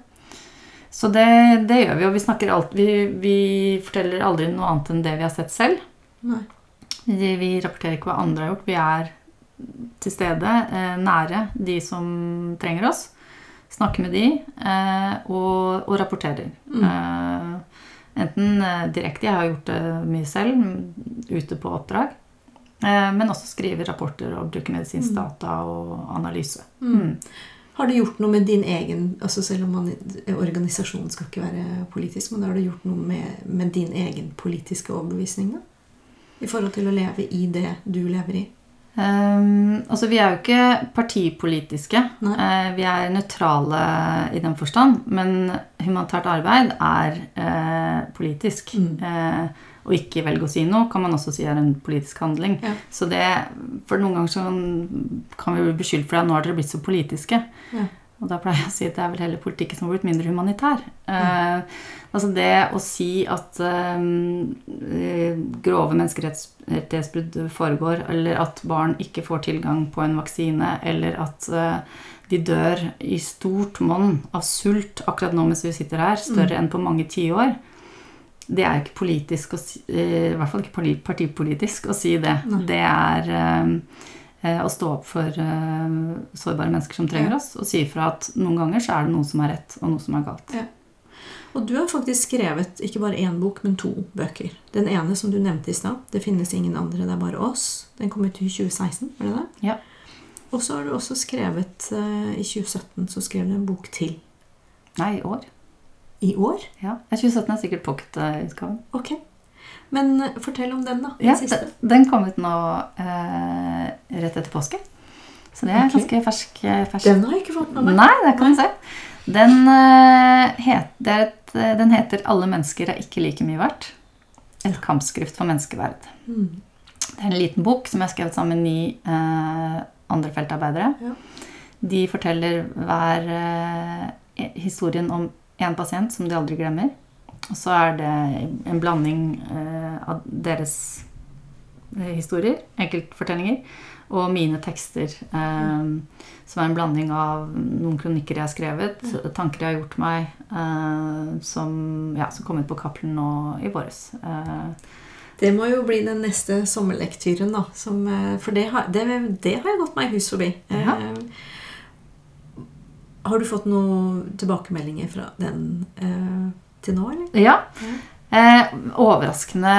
Så det, det, gjør vi, og vi, snakker alt, vi, vi, forteller aldri noe annet enn det vi har sett selv. Nei. vi rapporterer ikke hva andre har gjort. Vi er til stede, eh, nære de som trenger oss. Snakke med de eh, og, og rapporterer. Mm. Eh, enten direkte, jeg har gjort det mye selv, ute på oppdrag. Men også skrive rapporter og bruke medisinsk mm. data og analyse. Mm. mm. Har du gjort noe med din egen altså Selv om man, organisasjonen skal ikke være politisk, men har du gjort noe med, med din egen politiske overbevisning? da? I forhold til å leve i det du lever i? Um, altså, vi er jo ikke partipolitiske. Uh, vi er nøytrale i den forstand. Men humanitært arbeid er uh, politisk. Mm. Uh, å ikke velge å si noe kan man også si er en politisk handling. Ja. Så det, For noen ganger så kan vi bli beskyldt for at nå har dere blitt så politiske. Ja. Og da pleier jeg å si at det er vel heller politikken som har blitt mindre humanitær. Mm. Altså det å si at grove menneskerettighetsbrudd foregår, eller at barn ikke får tilgang på en vaksine, eller at eh, de dør i stort monn av sult akkurat nå mens vi sitter her, større mm. enn på mange tiår. Det er ikke politisk å si, eh, i hvert fall ikke partipolitisk å si det. Nei. Det er eh, å stå opp for sårbare mennesker som trenger ja. oss, og si ifra at noen ganger så er det noe som er rett, og noe som er galt. Ja. Og du har faktisk skrevet ikke bare én bok, men to bøker. Den ene som du nevnte i stad, 'Det finnes ingen andre, det er bare oss'. Den kom ut i 2016, var det det? Ja. Og så har du også skrevet uh, I 2017 så skrev du en bok til. Nei, i år. I år? Ja. 2017 er sikkert pocketutgaven. Ok. Men uh, fortell om den, da. Den, ja, den kom ut nå uh, rett etter påske. Så det er okay. ganske fersk, fersk. Den har jeg ikke fått med meg. Nei, det kan du se. Den, het, et, den, heter 'Alle mennesker er ikke like mye verdt'. Et kampskrift for menneskeverd. Mm. Det er en liten bok som jeg har skrevet sammen med ni eh, andre feltarbeidere. Ja. De forteller hver eh, historien om én pasient som de aldri glemmer. Og så er det en blanding eh, av deres eh, historier, enkeltfortellinger, og mine tekster. Mm som er en blanding av noen kronikker jeg har skrevet, tanker jeg har gjort meg, eh, som, ja, som kom ut på Cappelen nå i våres. Eh, det må jo bli den neste sommerlektyren, da. Som, eh, for det har, det, det har, jeg gått meg hus forbi. Ja. Eh, har du fått noen tilbakemeldinger fra den eh, til nå, eller? Ja. ja. Eh, overraskende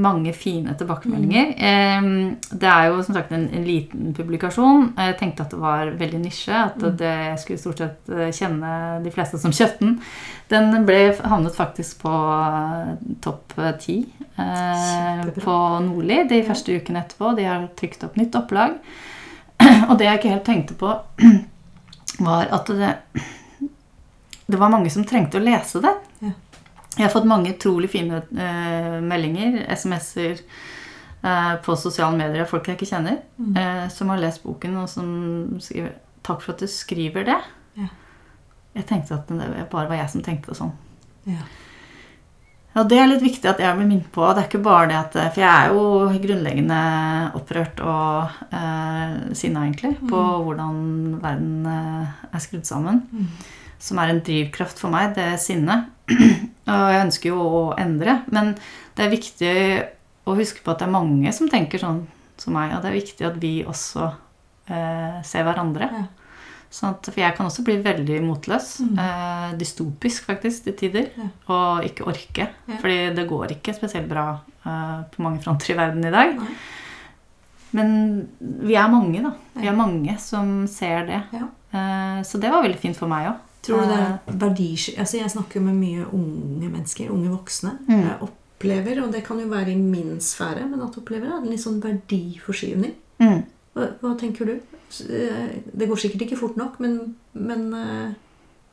mange fine tilbakemeldinger. Eh, det er jo som sagt en, en, liten publikasjon. Jeg tenkte at det var veldig nisje. At mm. det skulle stort sett eh, kjenne de fleste som kjøpte den. Den ble havnet faktisk på eh, topp ti eh, på Nordli de første ukene etterpå. De har trykt opp nytt opplag. Og det jeg ikke helt tenkte på, var at det, det var mange som trengte å lese det. Jeg har fått mange utrolig fine uh, meldinger, SMS-er, uh, på sosiale medier av folk jeg ikke kjenner, mm. uh, som har lest boken, og som skriver 'Takk for at du skriver det'. Ja. Jeg tenkte at det bare var jeg som tenkte sånn. Ja. Ja, Det er litt viktig at jeg blir minnet på. Det er ikke bare det at For jeg er jo grunnleggende opprørt og eh, sinna, egentlig, mm. på hvordan verden eh, er skrudd sammen. Mm. Som er en drivkraft for meg, det sinnet. Og jeg ønsker jo å endre, men det er viktig å huske på at det er mange som tenker sånn som meg, og det er viktig at vi også eh, ser hverandre. Ja. Sånn at, for jeg kan også bli veldig motløs. Mm. Eh, dystopisk, faktisk, til tider. Ja. Og ikke orke. Ja. Fordi det går ikke spesielt bra eh, på mange fronter i verden i dag. Nei. Men vi er mange, da. Vi er mange som ser det. Eh, så det var veldig fint for meg òg. Tror du det er eh. Altså jeg snakker med mye unge mennesker, unge voksne. Mm. Jeg opplever, og det kan jo være i min sfære, men at opplever en litt sånn verdiforskyvning. Mm. Hva, hva, tenker du? Eh, det går sikkert ikke fort nok, men, men uh,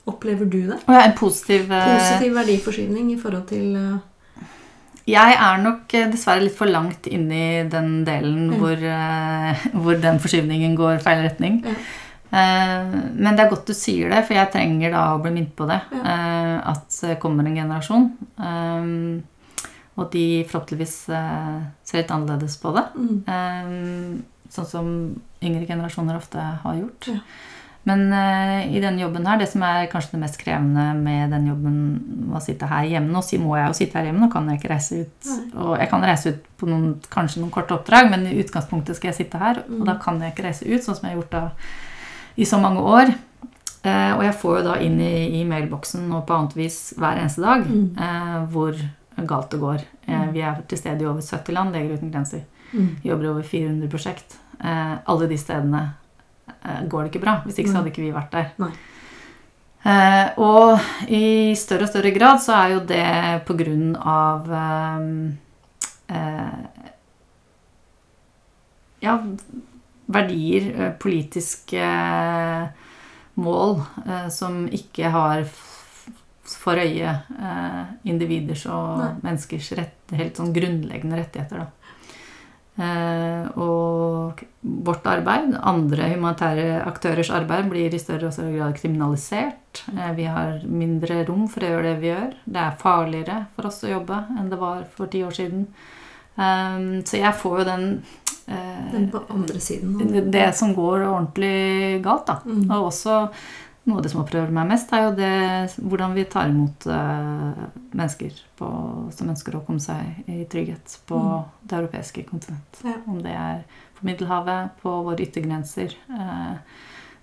opplever du det? Ja, en positiv, positiv verdiforskyvning i forhold til jeg er nok dessverre litt for langt inn i den delen mm. hvor, hvor, den forskyvningen går feil retning. Ja. Eh, men det er godt du sier det, for jeg trenger da å bli minnet på det. Ja. Eh, at det kommer en generasjon. Eh, og de forhåpentligvis ser litt annerledes på det. Mm. Sånn som yngre generasjoner ofte har gjort. Ja. Men i denne jobben her, det som er kanskje det mest krevende med den jobben å sitte her hjemme Nå må jeg jo sitte her hjemme, nå kan jeg ikke reise ut. Og jeg kan reise ut på noen, kanskje noen korte oppdrag, men i utgangspunktet skal jeg sitte her. Mm. Og da kan jeg ikke reise ut, sånn som jeg har gjort da i så mange år. Eh, og jeg får jo da inn i, i mailboksen og på annet vis hver eneste dag mm. eh, hvor galt det går. Eh, mm. vi er til stede i over 70 land, Leger uten grenser. Mm. Jobber over 400 prosjekt. Eh, alle de stedene eh, går det ikke bra. Hvis ikke så hadde ikke vi vært der. Eh, og i større og større grad så er jo det på grunn av ja, verdier, eh, politiske eh, mål, eh, som ikke har for øye individers og Nei. menneskers rett, helt sånn grunnleggende rettigheter. Da. og vårt arbeid, andre humanitære aktørers arbeid, blir i større og større grad kriminalisert. vi har mindre rom for å gjøre det vi gjør. Det er farligere for oss å jobbe enn det var for ti år siden. Så jeg får jo den uh, Den på andre siden. Det, det som går ordentlig galt, da. Mm. Og også noe av det som opprører meg mest, er jo det hvordan vi tar imot uh, mennesker på, som ønsker å komme seg i trygghet på mm. det europeiske kontinent. Ja. Om det er på Middelhavet, på våre yttergrenser. Uh,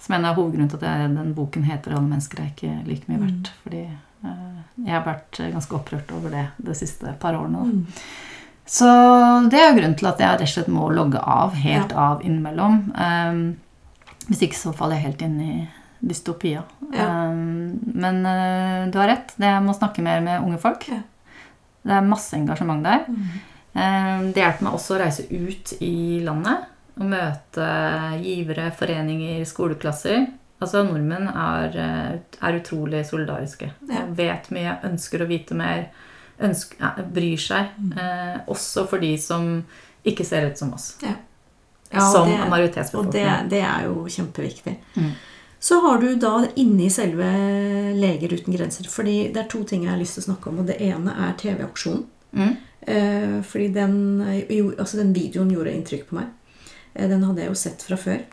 som en av hovedgrunnen til at jeg, den boken heter 'Alle mennesker er ikke like mye verdt'. Mm. Fordi uh, jeg har vært ganske opprørt over det de siste par årene. Mm. Så det er jo grunnen til at jeg rett og slett må logge av helt ja. av innimellom. Um, hvis ikke så faller jeg helt inn i dystopia. Ja. Um, men uh, du har rett. Det må snakke mer med unge folk. Ja. Det er masse engasjement der. Mm. Um, det hjelper meg også å reise ut i landet og møte givere, foreninger, skoleklasser. Altså, nordmenn er, eh, er utrolig solidariske. Ja. Vet mye, ønsker å vite mer ønsker, ja, bryr seg. Mm. Eh, også for de som ikke ser ut som oss. Ja. Ja, som det. Og det, det, er jo kjempeviktig. Mm. Så har du da inni selve Leger uten grenser fordi det er to ting jeg har lyst til å snakke om. og Det ene er TV-aksjonen. Mm. Eh, fordi den, jo, altså den videoen gjorde inntrykk på meg. Eh, den hadde jeg jo sett fra før.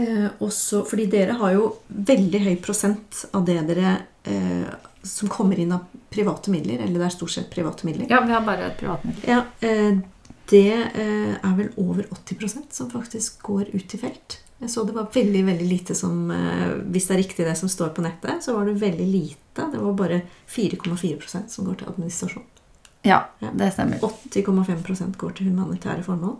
Eh, også, fordi dere har jo veldig høy prosent av det dere eh, som kommer inn av private midler. Eller det er stort sett private midler. Ja, vi har bare et privat middel. Ja, eh, det eh, er vel over 80% som faktisk går ut i felt. Jeg så det var veldig veldig lite som eh, Hvis det er riktig det som står på nettet, så var det veldig lite. Det var bare 4,4% som går til administrasjon. Ja, Ja. det stemmer. 80,5% går til humanitære formål.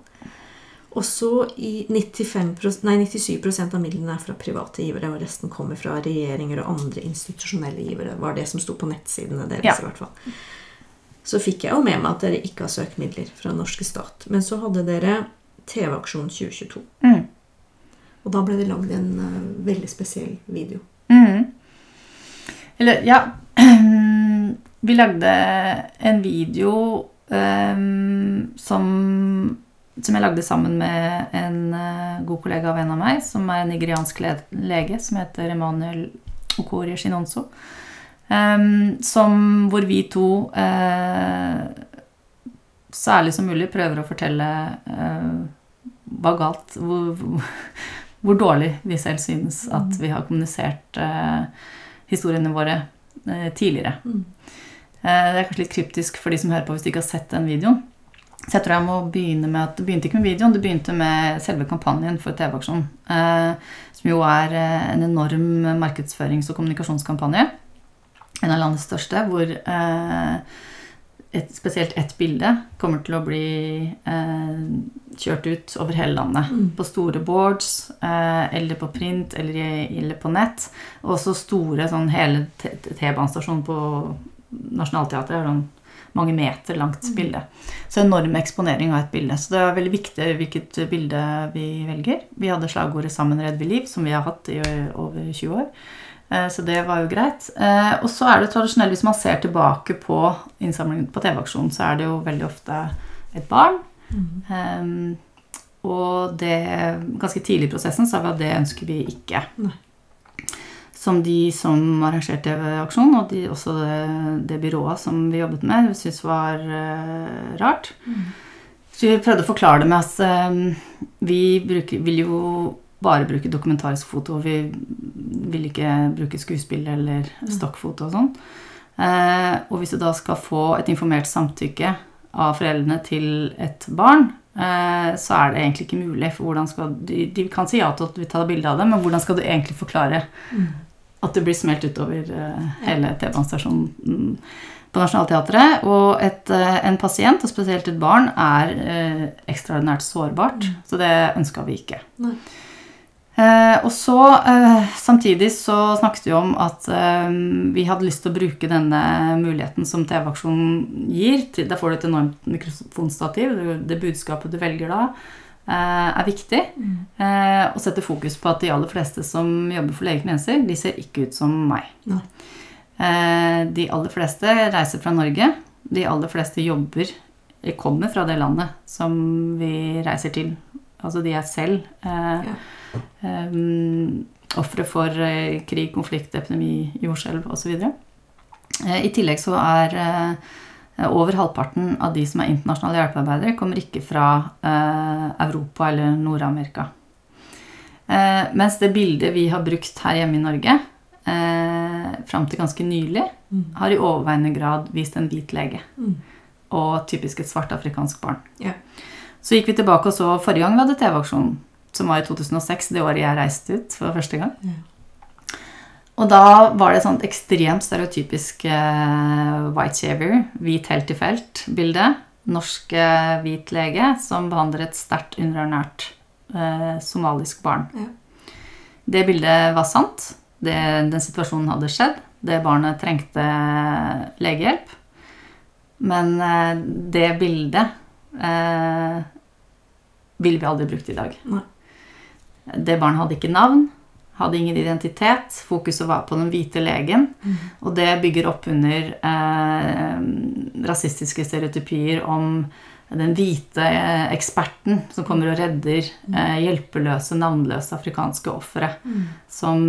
Og så i 95%, nei, 97% av midlene er fra private givere, og resten kommer fra regjeringer og andre institusjonelle givere. var det som sto på nettsidene deres. Ja. i hvert fall. Så fikk jeg jo med meg at dere ikke har søkt midler fra norske stat. Men så hadde dere TV-aksjon 2022. Mm. Og da ble det lagd en uh, veldig spesiell video. Mm. Eller, ja Vi lagde en video um, som, som jeg lagde sammen med en eh, god kollega av en av meg, som er en nigeriansk lege, som heter Emanuel Okori Shinonso. Um, som, hvor vi to uh, særlig som mulig prøver å fortelle uh, hva galt hvor, hvor, hvor dårlig vi selv synes at vi har kommunisert uh, historiene våre tidligere. Mm. Det er kanskje litt kryptisk for de som hører på hvis de ikke har sett den videoen. Så jeg tror jeg må begynne med at Det begynte ikke med videoen, det begynte med selve kampanjen for TV-aksjonen. Eh, som jo er eh, en enorm markedsførings- og kommunikasjonskampanje. En av landets største, hvor eh, et, spesielt ett bilde kommer til å bli eh, kjørt ut over hele landet. Mm. På store boards, eh, eller på print, eller, eller på nett. Og også store sånn hele T-banestasjonen på Nationaltheatret mange meter langt bilde. Så enorm eksponering av et bilde. Så det er veldig viktig hvilket bilde vi velger. Vi hadde slagordet 'Sammen redder vi liv', som vi har hatt i over 20 år. Eh, Så det var jo greit. Eh, Og så er det tradisjonelt, hvis man ser tilbake på innsamlingen på TV-aksjonen, så er det jo veldig ofte et barn. Um, og det, ganske tidlig i prosessen sa vi at det ønsker vi ikke. Nei. Som de som arrangerte TV-aksjonen, og de, også det, det byrået som vi jobbet med, syntes var uh, rart. Så vi prøvde å forklare det med at eh, vi bruker, vil jo bare bruke dokumentarisk foto. Vi vil ikke bruke skuespill eller stokkfoto og sånn. Uh, og hvis du da skal få et informert samtykke av foreldrene til et barn, så er det egentlig ikke mulig. For hvordan skal de, de kan si ja til at vi tar bilde av det, men hvordan skal du egentlig forklare at det blir smelt utover eh, hele TV-banestasjonen mm, på Nationaltheatret? Og et, eh, en pasient, og spesielt et barn, er eh, ekstraordinært sårbart. Så det ønska vi ikke. Eh, og så, eh, samtidig så snakket vi om at eh, vi hadde lyst til å bruke denne muligheten som TV-aksjonen gir. Til, da får du et enormt mikrofonstativ. Det, det budskapet du velger da, er viktig. Eh, og setter fokus på at de aller fleste som jobber for Leger med de ser ikke ut som meg. Eh, de aller fleste reiser fra Norge. De aller fleste jobber kommer fra det landet som vi reiser til. Altså de er selv eh, Ja. ofre for eh, krig, konflikt, epidemi, jordskjelv osv. Eh, I tillegg så er eh, over halvparten av de som er internasjonale hjelpearbeidere, kommer ikke fra eh, Europa eller Nord-Amerika. Eh, mens det bildet vi har brukt her hjemme i Norge, eh, fram til ganske nylig, Mm. har i overveiende grad vist en hvit lege. Mm. Og typisk et svart afrikansk barn. Ja. Så gikk vi tilbake og så forrige gang vi hadde TV-aksjonen, som var i 2006, det året jeg reiste ut for første gang. Og da var det et sånt ekstremt stereotypisk uh, white shaver, hvit helt i felt-bilde. Norsk uh, hvit lege som behandler et sterkt underernært uh, somalisk barn. Ja. Det bildet var sant. Det, den situasjonen hadde skjedd. Det barnet trengte legehjelp. Men det bildet ville vi aldri brukt i dag. Nei. Det barnet hadde ikke navn, hadde ingen identitet. Fokuset var på den hvite legen. Og det bygger opp under eh, rasistiske stereotypier om den hvite eh, eksperten som kommer og redder eh, hjelpeløse, navnløse afrikanske ofre som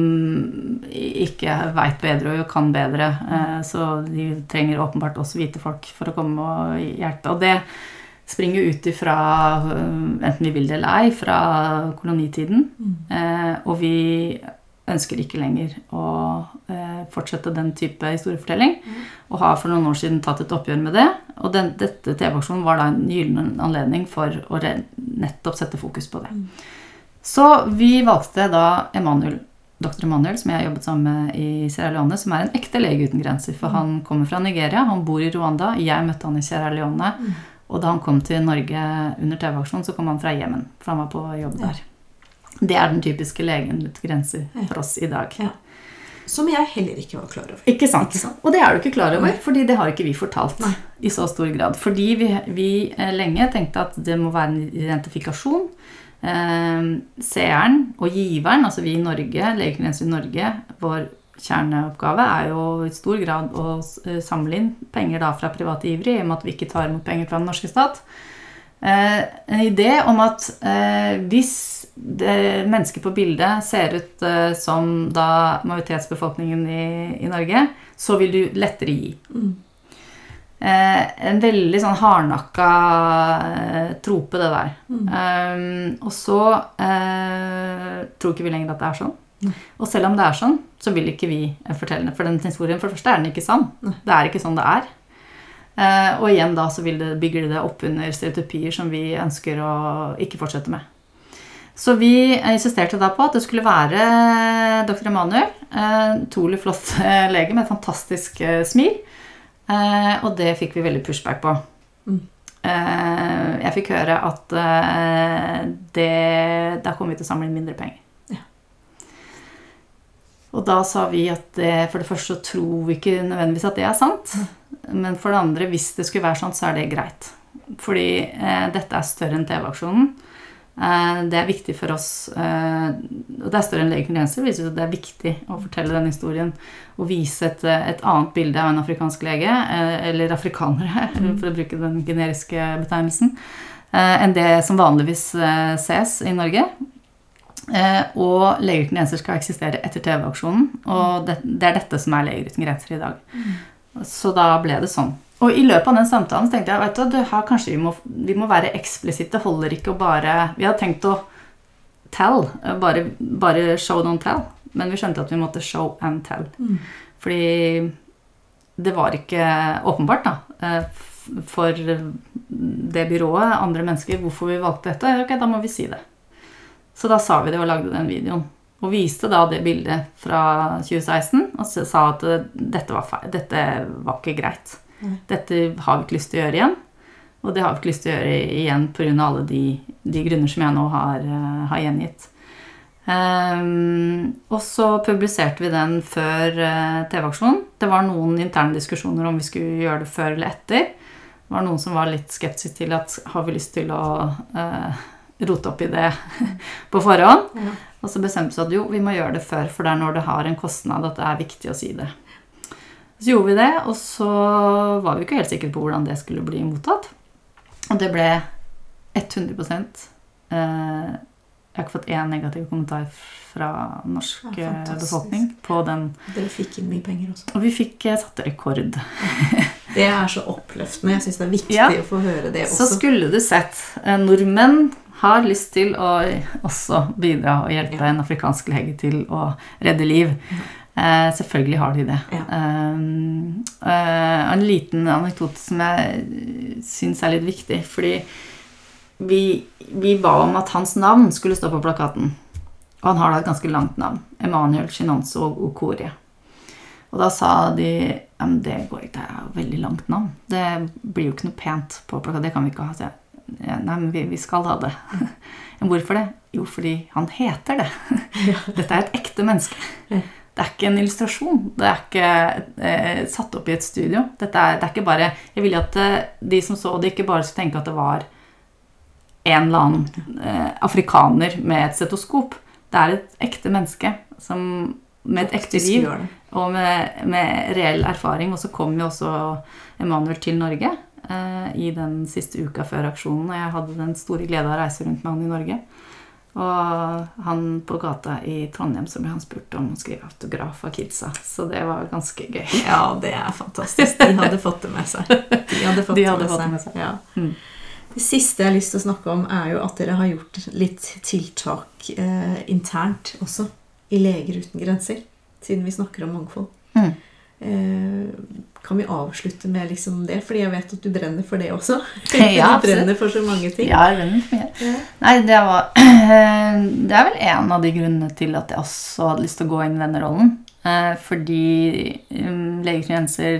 ikke veit bedre og kan bedre. Eh, så de trenger åpenbart også hvite folk for å komme og hjelpe. Og det springer jo ut ifra, eh, enten vi vil det eller ei, fra kolonitiden. Eh, og vi ønsker ikke lenger å eh, fortsette den type historiefortelling. Og har for noen år siden tatt et oppgjør med det. Og den, dette TV-aksjonen var da en gyllen anledning for å re nettopp sette fokus på det. Så vi valgte da Emanuel dr. Emanuel, som jeg har jobbet sammen med i Sierra Leone, som er en ekte lege uten grenser. For han kommer fra Nigeria, han bor i Rwanda. Jeg møtte han i Sierra Leone. Og da han kom til Norge under TV-aksjonen, så kom han fra Jemen. For han var på jobb der. Det er den typiske legen uten grenser for oss i dag. Ja. Som jeg heller ikke var klar over. Ikke sant? Ikke sant? Og det er du ikke klar over, Nei. fordi det har ikke vi fortalt Nei. i så stor grad. Fordi vi, vi eh, lenge tenkte at det må være en identifikasjon. Eh, seeren og giveren, altså vi i Norge, Legegrenser i Norge, vår kjerneoppgave er jo i stor grad å eh, samle inn penger da fra private givere, i og med at vi ikke tar imot penger fra den norske stat. Eh, en idé om at eh, hvis mennesker på bildet ser ut som da majoritetsbefolkningen i, i Norge, så vil du lettere gi. Mm. en veldig sånn hardnakka trope, det der. Eh, og så tror ikke vi lenger at det er sånn. Og selv om det er sånn, så vil ikke vi eh, fortelle det. For den historien for det første er den ikke sann. Det er ikke sånn det er. Eh, og igjen da så vil det, bygger det opp under stereotypier som vi ønsker å ikke fortsette med. Så vi insisterte da på at det skulle være dr. Emanuel. En utrolig flott eh, lege med et fantastisk eh, smil. Eh, og det fikk vi veldig pushback på. Eh, jeg fikk høre at eh, det, da kommer vi til å samle inn mindre penger. Og da sa vi at det, for det første så tror vi ikke nødvendigvis at det er sant. Men for det andre, hvis det skulle være sånn, så er det greit. Fordi eh, dette er større enn TV-aksjonen. Eh, det er viktig for oss eh, Og det er større enn Lege uten grenser. viser at Det er viktig å fortelle den historien og vise et, et annet bilde av en afrikansk lege, eh, eller afrikanere, for å bruke den generiske betegnelsen, eh, enn det som vanligvis eh, ses i Norge. Eh, og Leger uten grenser skal eksistere etter TV-aksjonen. Og det, det er dette som er Leger uten grenser i dag. Så da ble det sånn. Og i løpet av den samtalen tenkte jeg vet du, her kanskje vi må, vi må være eksplisitte. Holder ikke å bare Vi hadde tenkt å tell. Bare, bare show don't tell. Men vi skjønte at vi måtte show and tell. Fordi det var ikke åpenbart, da. eh, For det byrået, andre mennesker, hvorfor vi valgte dette. Ok, da må vi si det. Så da sa vi det og lagde den videoen. Og viste da det bildet fra 2016 og sa at dette var feil. Dette var ikke greit. Dette har vi ikke lyst til å gjøre igjen. Og det har vi ikke lyst til å gjøre igjen pga. alle de, de grunner som jeg nå har, eh, har gjengitt. Um, og så publiserte vi den før uh, TV-aksjonen. Det var noen interne diskusjoner om vi skulle gjøre det før eller etter. Det var noen som var litt skeptiske til at har vi lyst til å eh, rote opp i det på forhånd. Ja. Og så bestemte vi at jo, vi må gjøre det før, for det er når det har en kostnad at det er viktig å si det. Så gjorde vi det, og så var vi ikke helt sikre på hvordan det skulle bli mottatt. Og det ble 100 eh, Jeg har ikke fått én negativ kommentar fra norsk Ja, eh, befolkning på den. Dere fikk inn mye penger også. Og vi fikk eh, satt rekord. Det er så oppløftende. Jeg syns det er viktig Ja. å få høre det Så skulle du sett eh, Nordmenn har lyst til å også bidra og hjelpe en afrikansk lege til å redde liv. Eh, selvfølgelig har de det. Ja. Um, eh, en liten anekdote som jeg syns er litt viktig. Fordi vi, vi ba om at hans navn skulle stå på plakaten. Og han har da et ganske langt navn. Emanuel Shinonso Okorie. Og da sa de ja, men det går ikke, det er jo veldig langt navn. Det blir jo ikke noe pent på plakaten. Det kan vi ikke ha. Så jeg, ja, nei, men vi, vi skal ha det. Men hvorfor det? Jo, fordi han heter det. Dette er et ekte menneske. Det er ikke en illustrasjon. Det er ikke eh, satt opp i et studio. Dette er, det er ikke bare Jeg ville at eh, de som så det, ikke bare skulle tenke at det var en eller annen eh, afrikaner med et stetoskop. Det er et ekte menneske som, med et ekte liv og med, med reell erfaring. Og så kom jo også Emanuel til Norge i den siste uka før aksjonen. Og jeg hadde den store glede av å reise rundt med han i Norge. Og han på gata i Trondheim så ble han spurt om å skrive autograf av kidsa. Så det var ganske gøy. Ja, det er fantastisk. De hadde fått det med seg. De hadde fått, De hadde med fått det med seg. Ja. Mm. Det siste jeg har lyst til å snakke om, er jo at dere har gjort litt tiltak eh, internt også i Leger uten grenser. Siden vi snakker om mangfold. Eh, kan vi avslutte med liksom det? Fordi jeg vet at du brenner for det også. Ja, du brenner for så mange ting. Ja, jeg brenner for mye. Ja. Nei, det var Det er vel en av de grunnene til at jeg også hadde lyst til å gå inn i denne rollen. Eh, fordi um, Leger uten grenser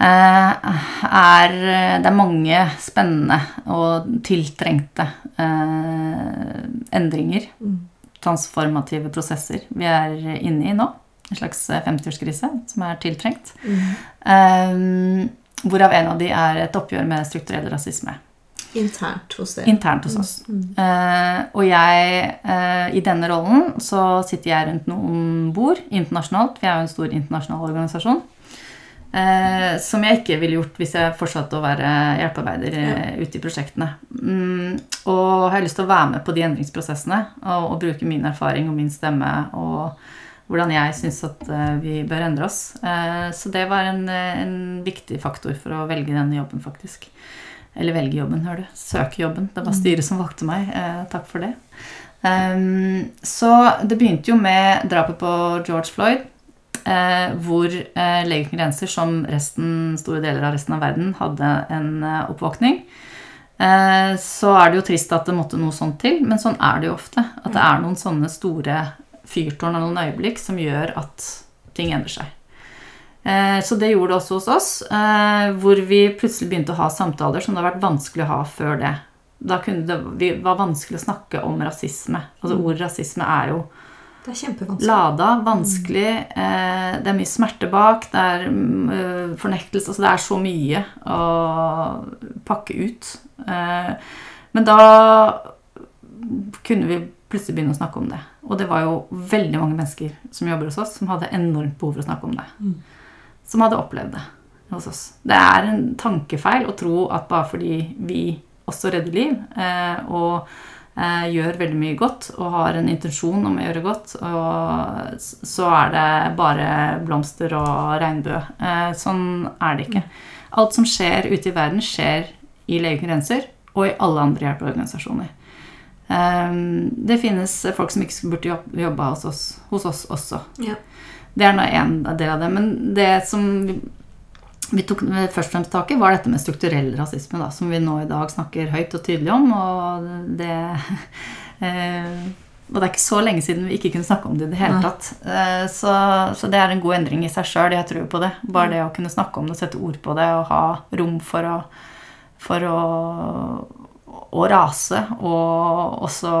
eh, er Det er mange spennende og tiltrengte eh, endringer. Mm. Transformative prosesser vi er inne i nå. En slags 50-årskrise som er tiltrengt. Mm. Um, hvorav en av de er et oppgjør med strukturell rasisme. Internt hos dere. Internt hos oss. Mm. Uh, og jeg, uh, i denne rollen, så sitter jeg rundt noen bord internasjonalt. Vi er jo en stor internasjonal organisasjon. Uh, som jeg ikke ville gjort hvis jeg fortsatte å være hjelpearbeider ja. ute i prosjektene. Um, og har lyst til å være med på de endringsprosessene og, og bruke min erfaring og min stemme og hvordan jeg syns at eh, vi bør endre oss. Eh, så det var en, eh, en viktig faktor for å velge denne jobben, faktisk. Eller velge jobben, hører du. Søke jobben. Det var styret som valgte meg. Takk for det. Ehm, så det begynte jo med drapet på George Floyd. Eh, hvor eh, Leger uten grenser, som resten, store deler av resten av verden, hadde en oppvåkning. Eh, så er det jo trist at det måtte noe sånt til, men sånn er det jo ofte. At det er noen sånne store fyrtårn av noen øyeblikk som gjør at ting endrer seg. Eh, Så det gjorde det også hos oss, eh, hvor vi plutselig begynte å ha samtaler som det har vært vanskelig å ha før det. Da det vi var vanskelig å snakke om rasisme. Altså Ordet rasisme er jo Det er lada, vanskelig. eh, Det er mye smerte bak. Det er mm, fornektelse. Altså det er så mye å pakke ut. Eh, Men da kunne vi plutselig begynne å snakke om det. Og det var jo veldig mange mennesker som jobber hos oss, som hadde enormt behov for å snakke om det. Mm. Som hadde opplevd det hos oss. Det er en tankefeil å tro at bare fordi vi også redder liv eh, og eh, gjør veldig mye godt og har en intensjon om å gjøre godt, og så er det bare blomster og regnbue. Eh, sånn er det ikke. Alt som skjer ute i verden, skjer i Leger uten grenser og i alle andre hjelpeorganisasjoner. Um, det finnes folk som ikke burde jobba hos oss, hos oss også. Ja. Det er nå en del av det. Men det som vi, vi tok først og fremst tak i, var dette med strukturell rasisme, da, som vi nå i dag snakker høyt og tydelig om. Og det eh, Og det er ikke så lenge siden vi ikke kunne snakke om det i det hele tatt. Eh, så, så det er en god endring i seg sjøl. Jeg tror på det. Bare det å kunne snakke om det, sette ord på det og ha rom for å, for å å rase og også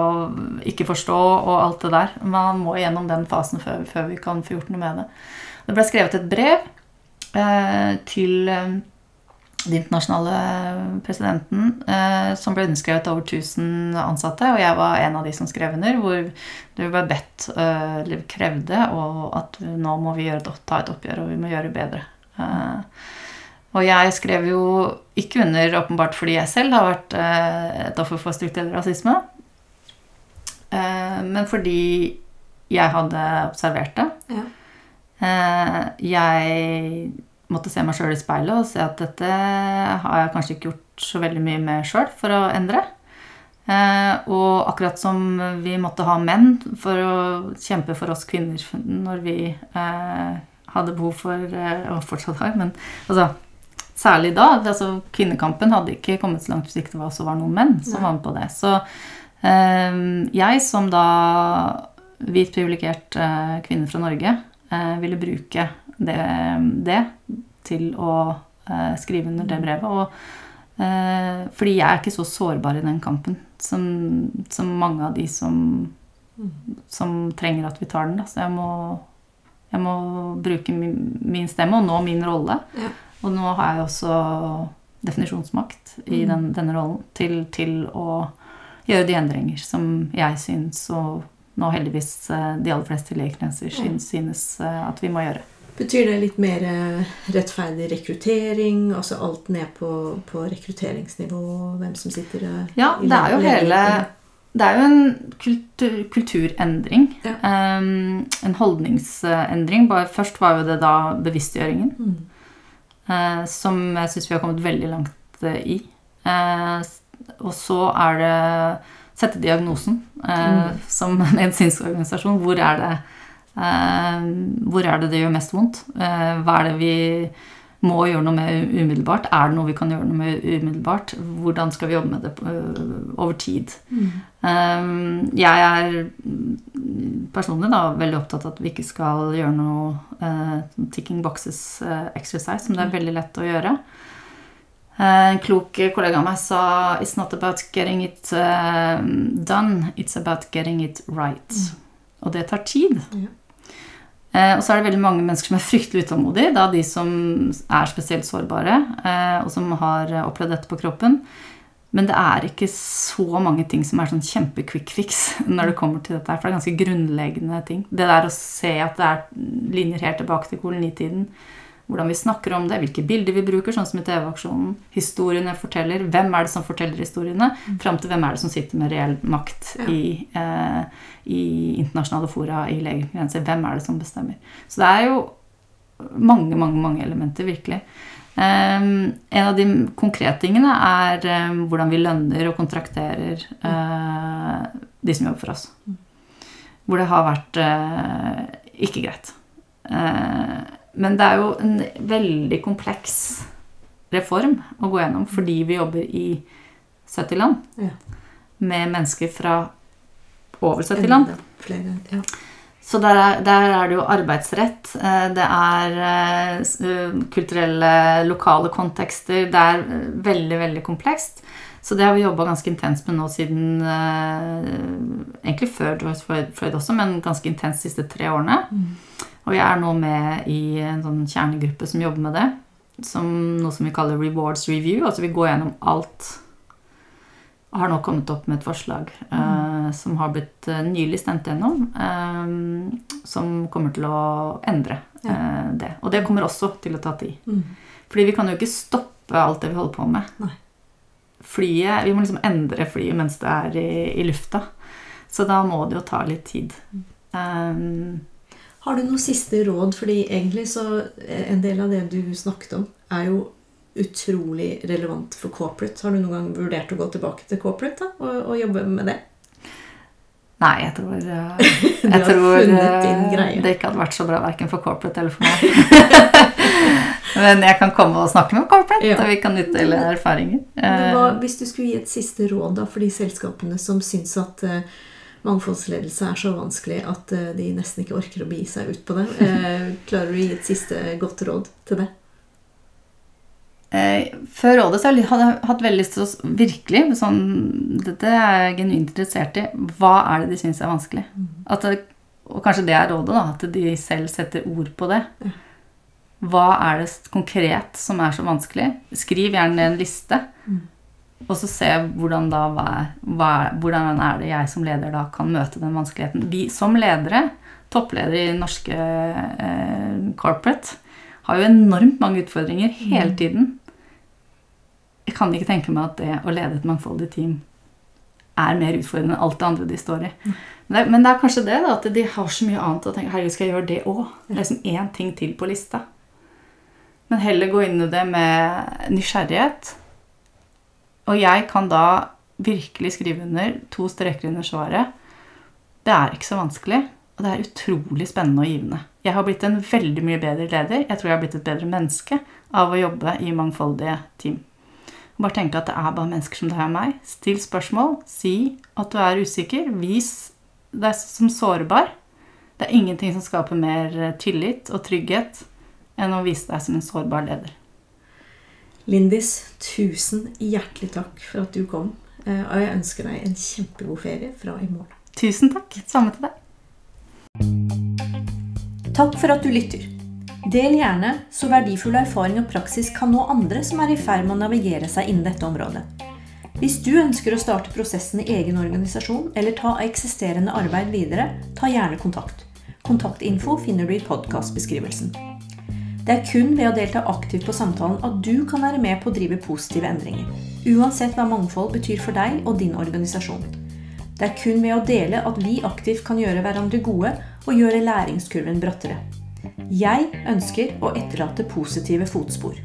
ikke forstå og alt det der. Man må gjennom den fasen før, før vi kan få gjort noe med det. Det ble skrevet et brev eh, til eh, den internasjonale presidenten eh, som ble underskrevet over 1000 ansatte, og jeg var en av de som skrev under, hvor det ble bedt, eh, eller krevde, og at nå må vi et, ta et oppgjør, og vi må gjøre bedre. Eh, og jeg skrev jo ikke under åpenbart fordi jeg selv har vært eh, et offer for strukturell rasisme, eh, men fordi jeg hadde observert det. Ja. Eh, jeg måtte se meg sjøl i speilet og se at dette har jeg kanskje ikke gjort så veldig mye med sjøl for å endre. Og akkurat som vi måtte ha menn for å kjempe for oss kvinner når vi hadde behov for Og fortsatt har, men altså Særlig da. altså Kvinnekampen hadde ikke kommet så langt hvis ikke det også var noen menn som Nei. var med på det. Så eh, jeg som da hvit privilegert eh, kvinne fra Norge eh, ville bruke det, det til å eh, skrive under det brevet. Og, eh, fordi jeg er ikke så sårbar i den kampen som, som mange av de som, som trenger at vi tar den. Da. Så jeg må, jeg må bruke min, min stemme og nå min rolle. Ja. Og nå har jeg også definisjonsmakt i den, denne rollen til, til å gjøre de endringer som jeg syns, og nå heldigvis eh, de aller fleste legekrenser syns, synes eh, at vi må gjøre. Betyr det litt mer eh, rettferdig rekruttering? Altså alt ned på, på rekrutteringsnivå? Hvem som sitter Ja, det er jo hele Det er jo en kultur, kulturendring. Ja. Um, en holdningsendring. Først var jo det da bevisstgjøringen. Mm. Eh, som jeg syns vi har kommet veldig langt eh, i. Eh, og så er det sette diagnosen eh, Mm. som medisinsk organisasjon. Hvor er det hvor er det det gjør mest vondt? Hva er det vi må gjøre noe med umiddelbart? Er det noe vi kan gjøre noe med umiddelbart? Hvordan skal vi jobbe med det øh, over tid? Mm. Um, jeg er personlig da veldig opptatt av at vi ikke skal gjøre noe uh, ticking boxes uh, exercise, som det er veldig lett å gjøre. Uh, en klok kollega av meg sa It's not about getting it done, it's about getting it right. Mm. Og det tar tid. Ja. Eh, og så er det veldig mange mennesker som er fryktelig utålmodige. Da de som er spesielt sårbare, eh, og som har opplevd dette på kroppen. Men det er ikke så mange ting som er sånn kjempe-quick fix når det kommer til dette. For det er ganske grunnleggende ting. Det der å se at det er linjer helt tilbake til kolonitiden hvordan vi snakker om det, hvilke bilder vi bruker, sånn som i TV-aksjonen. Historiene forteller. Hvem er det som forteller historiene? Mm. Fram til hvem er det som sitter med reell makt ja. i, eh, i, internasjonale fora, i legegrenser. Hvem er det som bestemmer? Så det er jo mange, mange, mange elementer, virkelig. Um, en av de konkrete tingene er um, hvordan vi lønner og kontrakterer uh, de som jobber for oss. Mm. Hvor det har vært uh, ikke greit. Uh, men det er jo en veldig kompleks reform å gå gjennom fordi vi jobber i 70 land. Ja. Med mennesker fra over 70 land. Flere, ja. Så der er, der er, det jo arbeidsrett, eh, det er eh, kulturelle, lokale kontekster. Det er eh, veldig, veldig komplekst. Så det har vi jobba ganske intenst med nå siden Egentlig før George Floyd også, men ganske intenst de siste tre årene. Mm. Og jeg er nå med i en sånn kjernegruppe som jobber med det. Som noe som vi kaller rewards review. Altså vi går gjennom alt. Og har nå kommet opp med et forslag mm. uh, som har blitt uh, nylig stemt gjennom. Uh, som kommer til å endre ja. det. Og det kommer også til å ta tid. Mm. Fordi vi kan jo ikke stoppe alt det vi holder på med. Nei. Flyet, Vi må liksom endre flyet mens det er i, i lufta. Så da må det jo ta litt tid. Um, har du noe siste råd? Fordi egentlig så eh, En del av det du snakket om, er jo utrolig relevant for corporate. Har du noen gang vurdert å gå tilbake til corporate da, og, og jobbe med det? Nei, jeg tror, uh, jeg tror uh, det ikke hadde vært så bra verken for corporate eller for meg. Men jeg kan komme og snakke med corporate, ja. og vi kan utdele erfaringer. Hva, hvis du skulle gi et siste råd da, for de selskapene som syns at mangfoldsledelse er så vanskelig at eh, de nesten ikke orker å begi seg ut på det. Eh, klarer du å gi et siste godt råd til det? Eh, før rådet så hadde jeg hatt veldig lyst til å virkelig sånn, Dette er jeg genuint interessert i. Hva er det de syns er vanskelig? At, og kanskje det er rådet, da. At de selv setter ord på det. Hva er det konkret som er så vanskelig? Skriv gjerne en liste. Og så se hvordan, da, hva, hva, hvordan er det jeg som leder da kan møte den vanskeligheten. Vi som ledere, toppledere i norske eh, corporate, har jo enormt mange utfordringer hele mm. tiden. Jeg kan ikke tenke meg at det å lede et mangfoldig team er mer utfordrende enn alt det andre de står i. Mm. Men, det, men det, er kanskje det, da, at de har så mye annet å tenke Herregud, skal jeg gjøre det òg? Det er liksom én ting til på lista. Men heller gå inn i det med nysgjerrighet og jeg kan da virkelig skrive under to streker under svaret. Det er ikke så vanskelig, og det er utrolig spennende og givende. Jeg har blitt en veldig mye bedre leder. Jeg tror jeg har blitt et bedre menneske av å jobbe i mangfoldige team. Bare tenke at det er bare mennesker som deg og meg. Still spørsmål. Si at du er usikker. Vis deg som sårbar. Det er ingenting som skaper mer tillit og trygghet enn å vise deg som en sårbar leder. Lindis, tusen hjertelig takk for at du kom. Eh, og jeg ønsker deg en kjempegod ferie fra i morgen. Tusen takk. Samme til deg. Takk for at du lytter. Del gjerne, så verdifull erfaring og praksis kan nå andre som er i ferd med å navigere seg innen dette området. Hvis du ønsker å starte prosessen i egen organisasjon eller ta eksisterende arbeid videre, ta gjerne kontakt. Kontaktinfo finner du i podkastbeskrivelsen. Det er kun ved å delta aktivt på samtalen at du kan være med på å drive positive endringer. Uansett hva mangfold betyr for deg og din organisasjon. Det er kun ved å dele at vi aktivt kan gjøre hverandre gode og gjøre læringskurven brattere. Jeg ønsker å etterlate positive fotspor.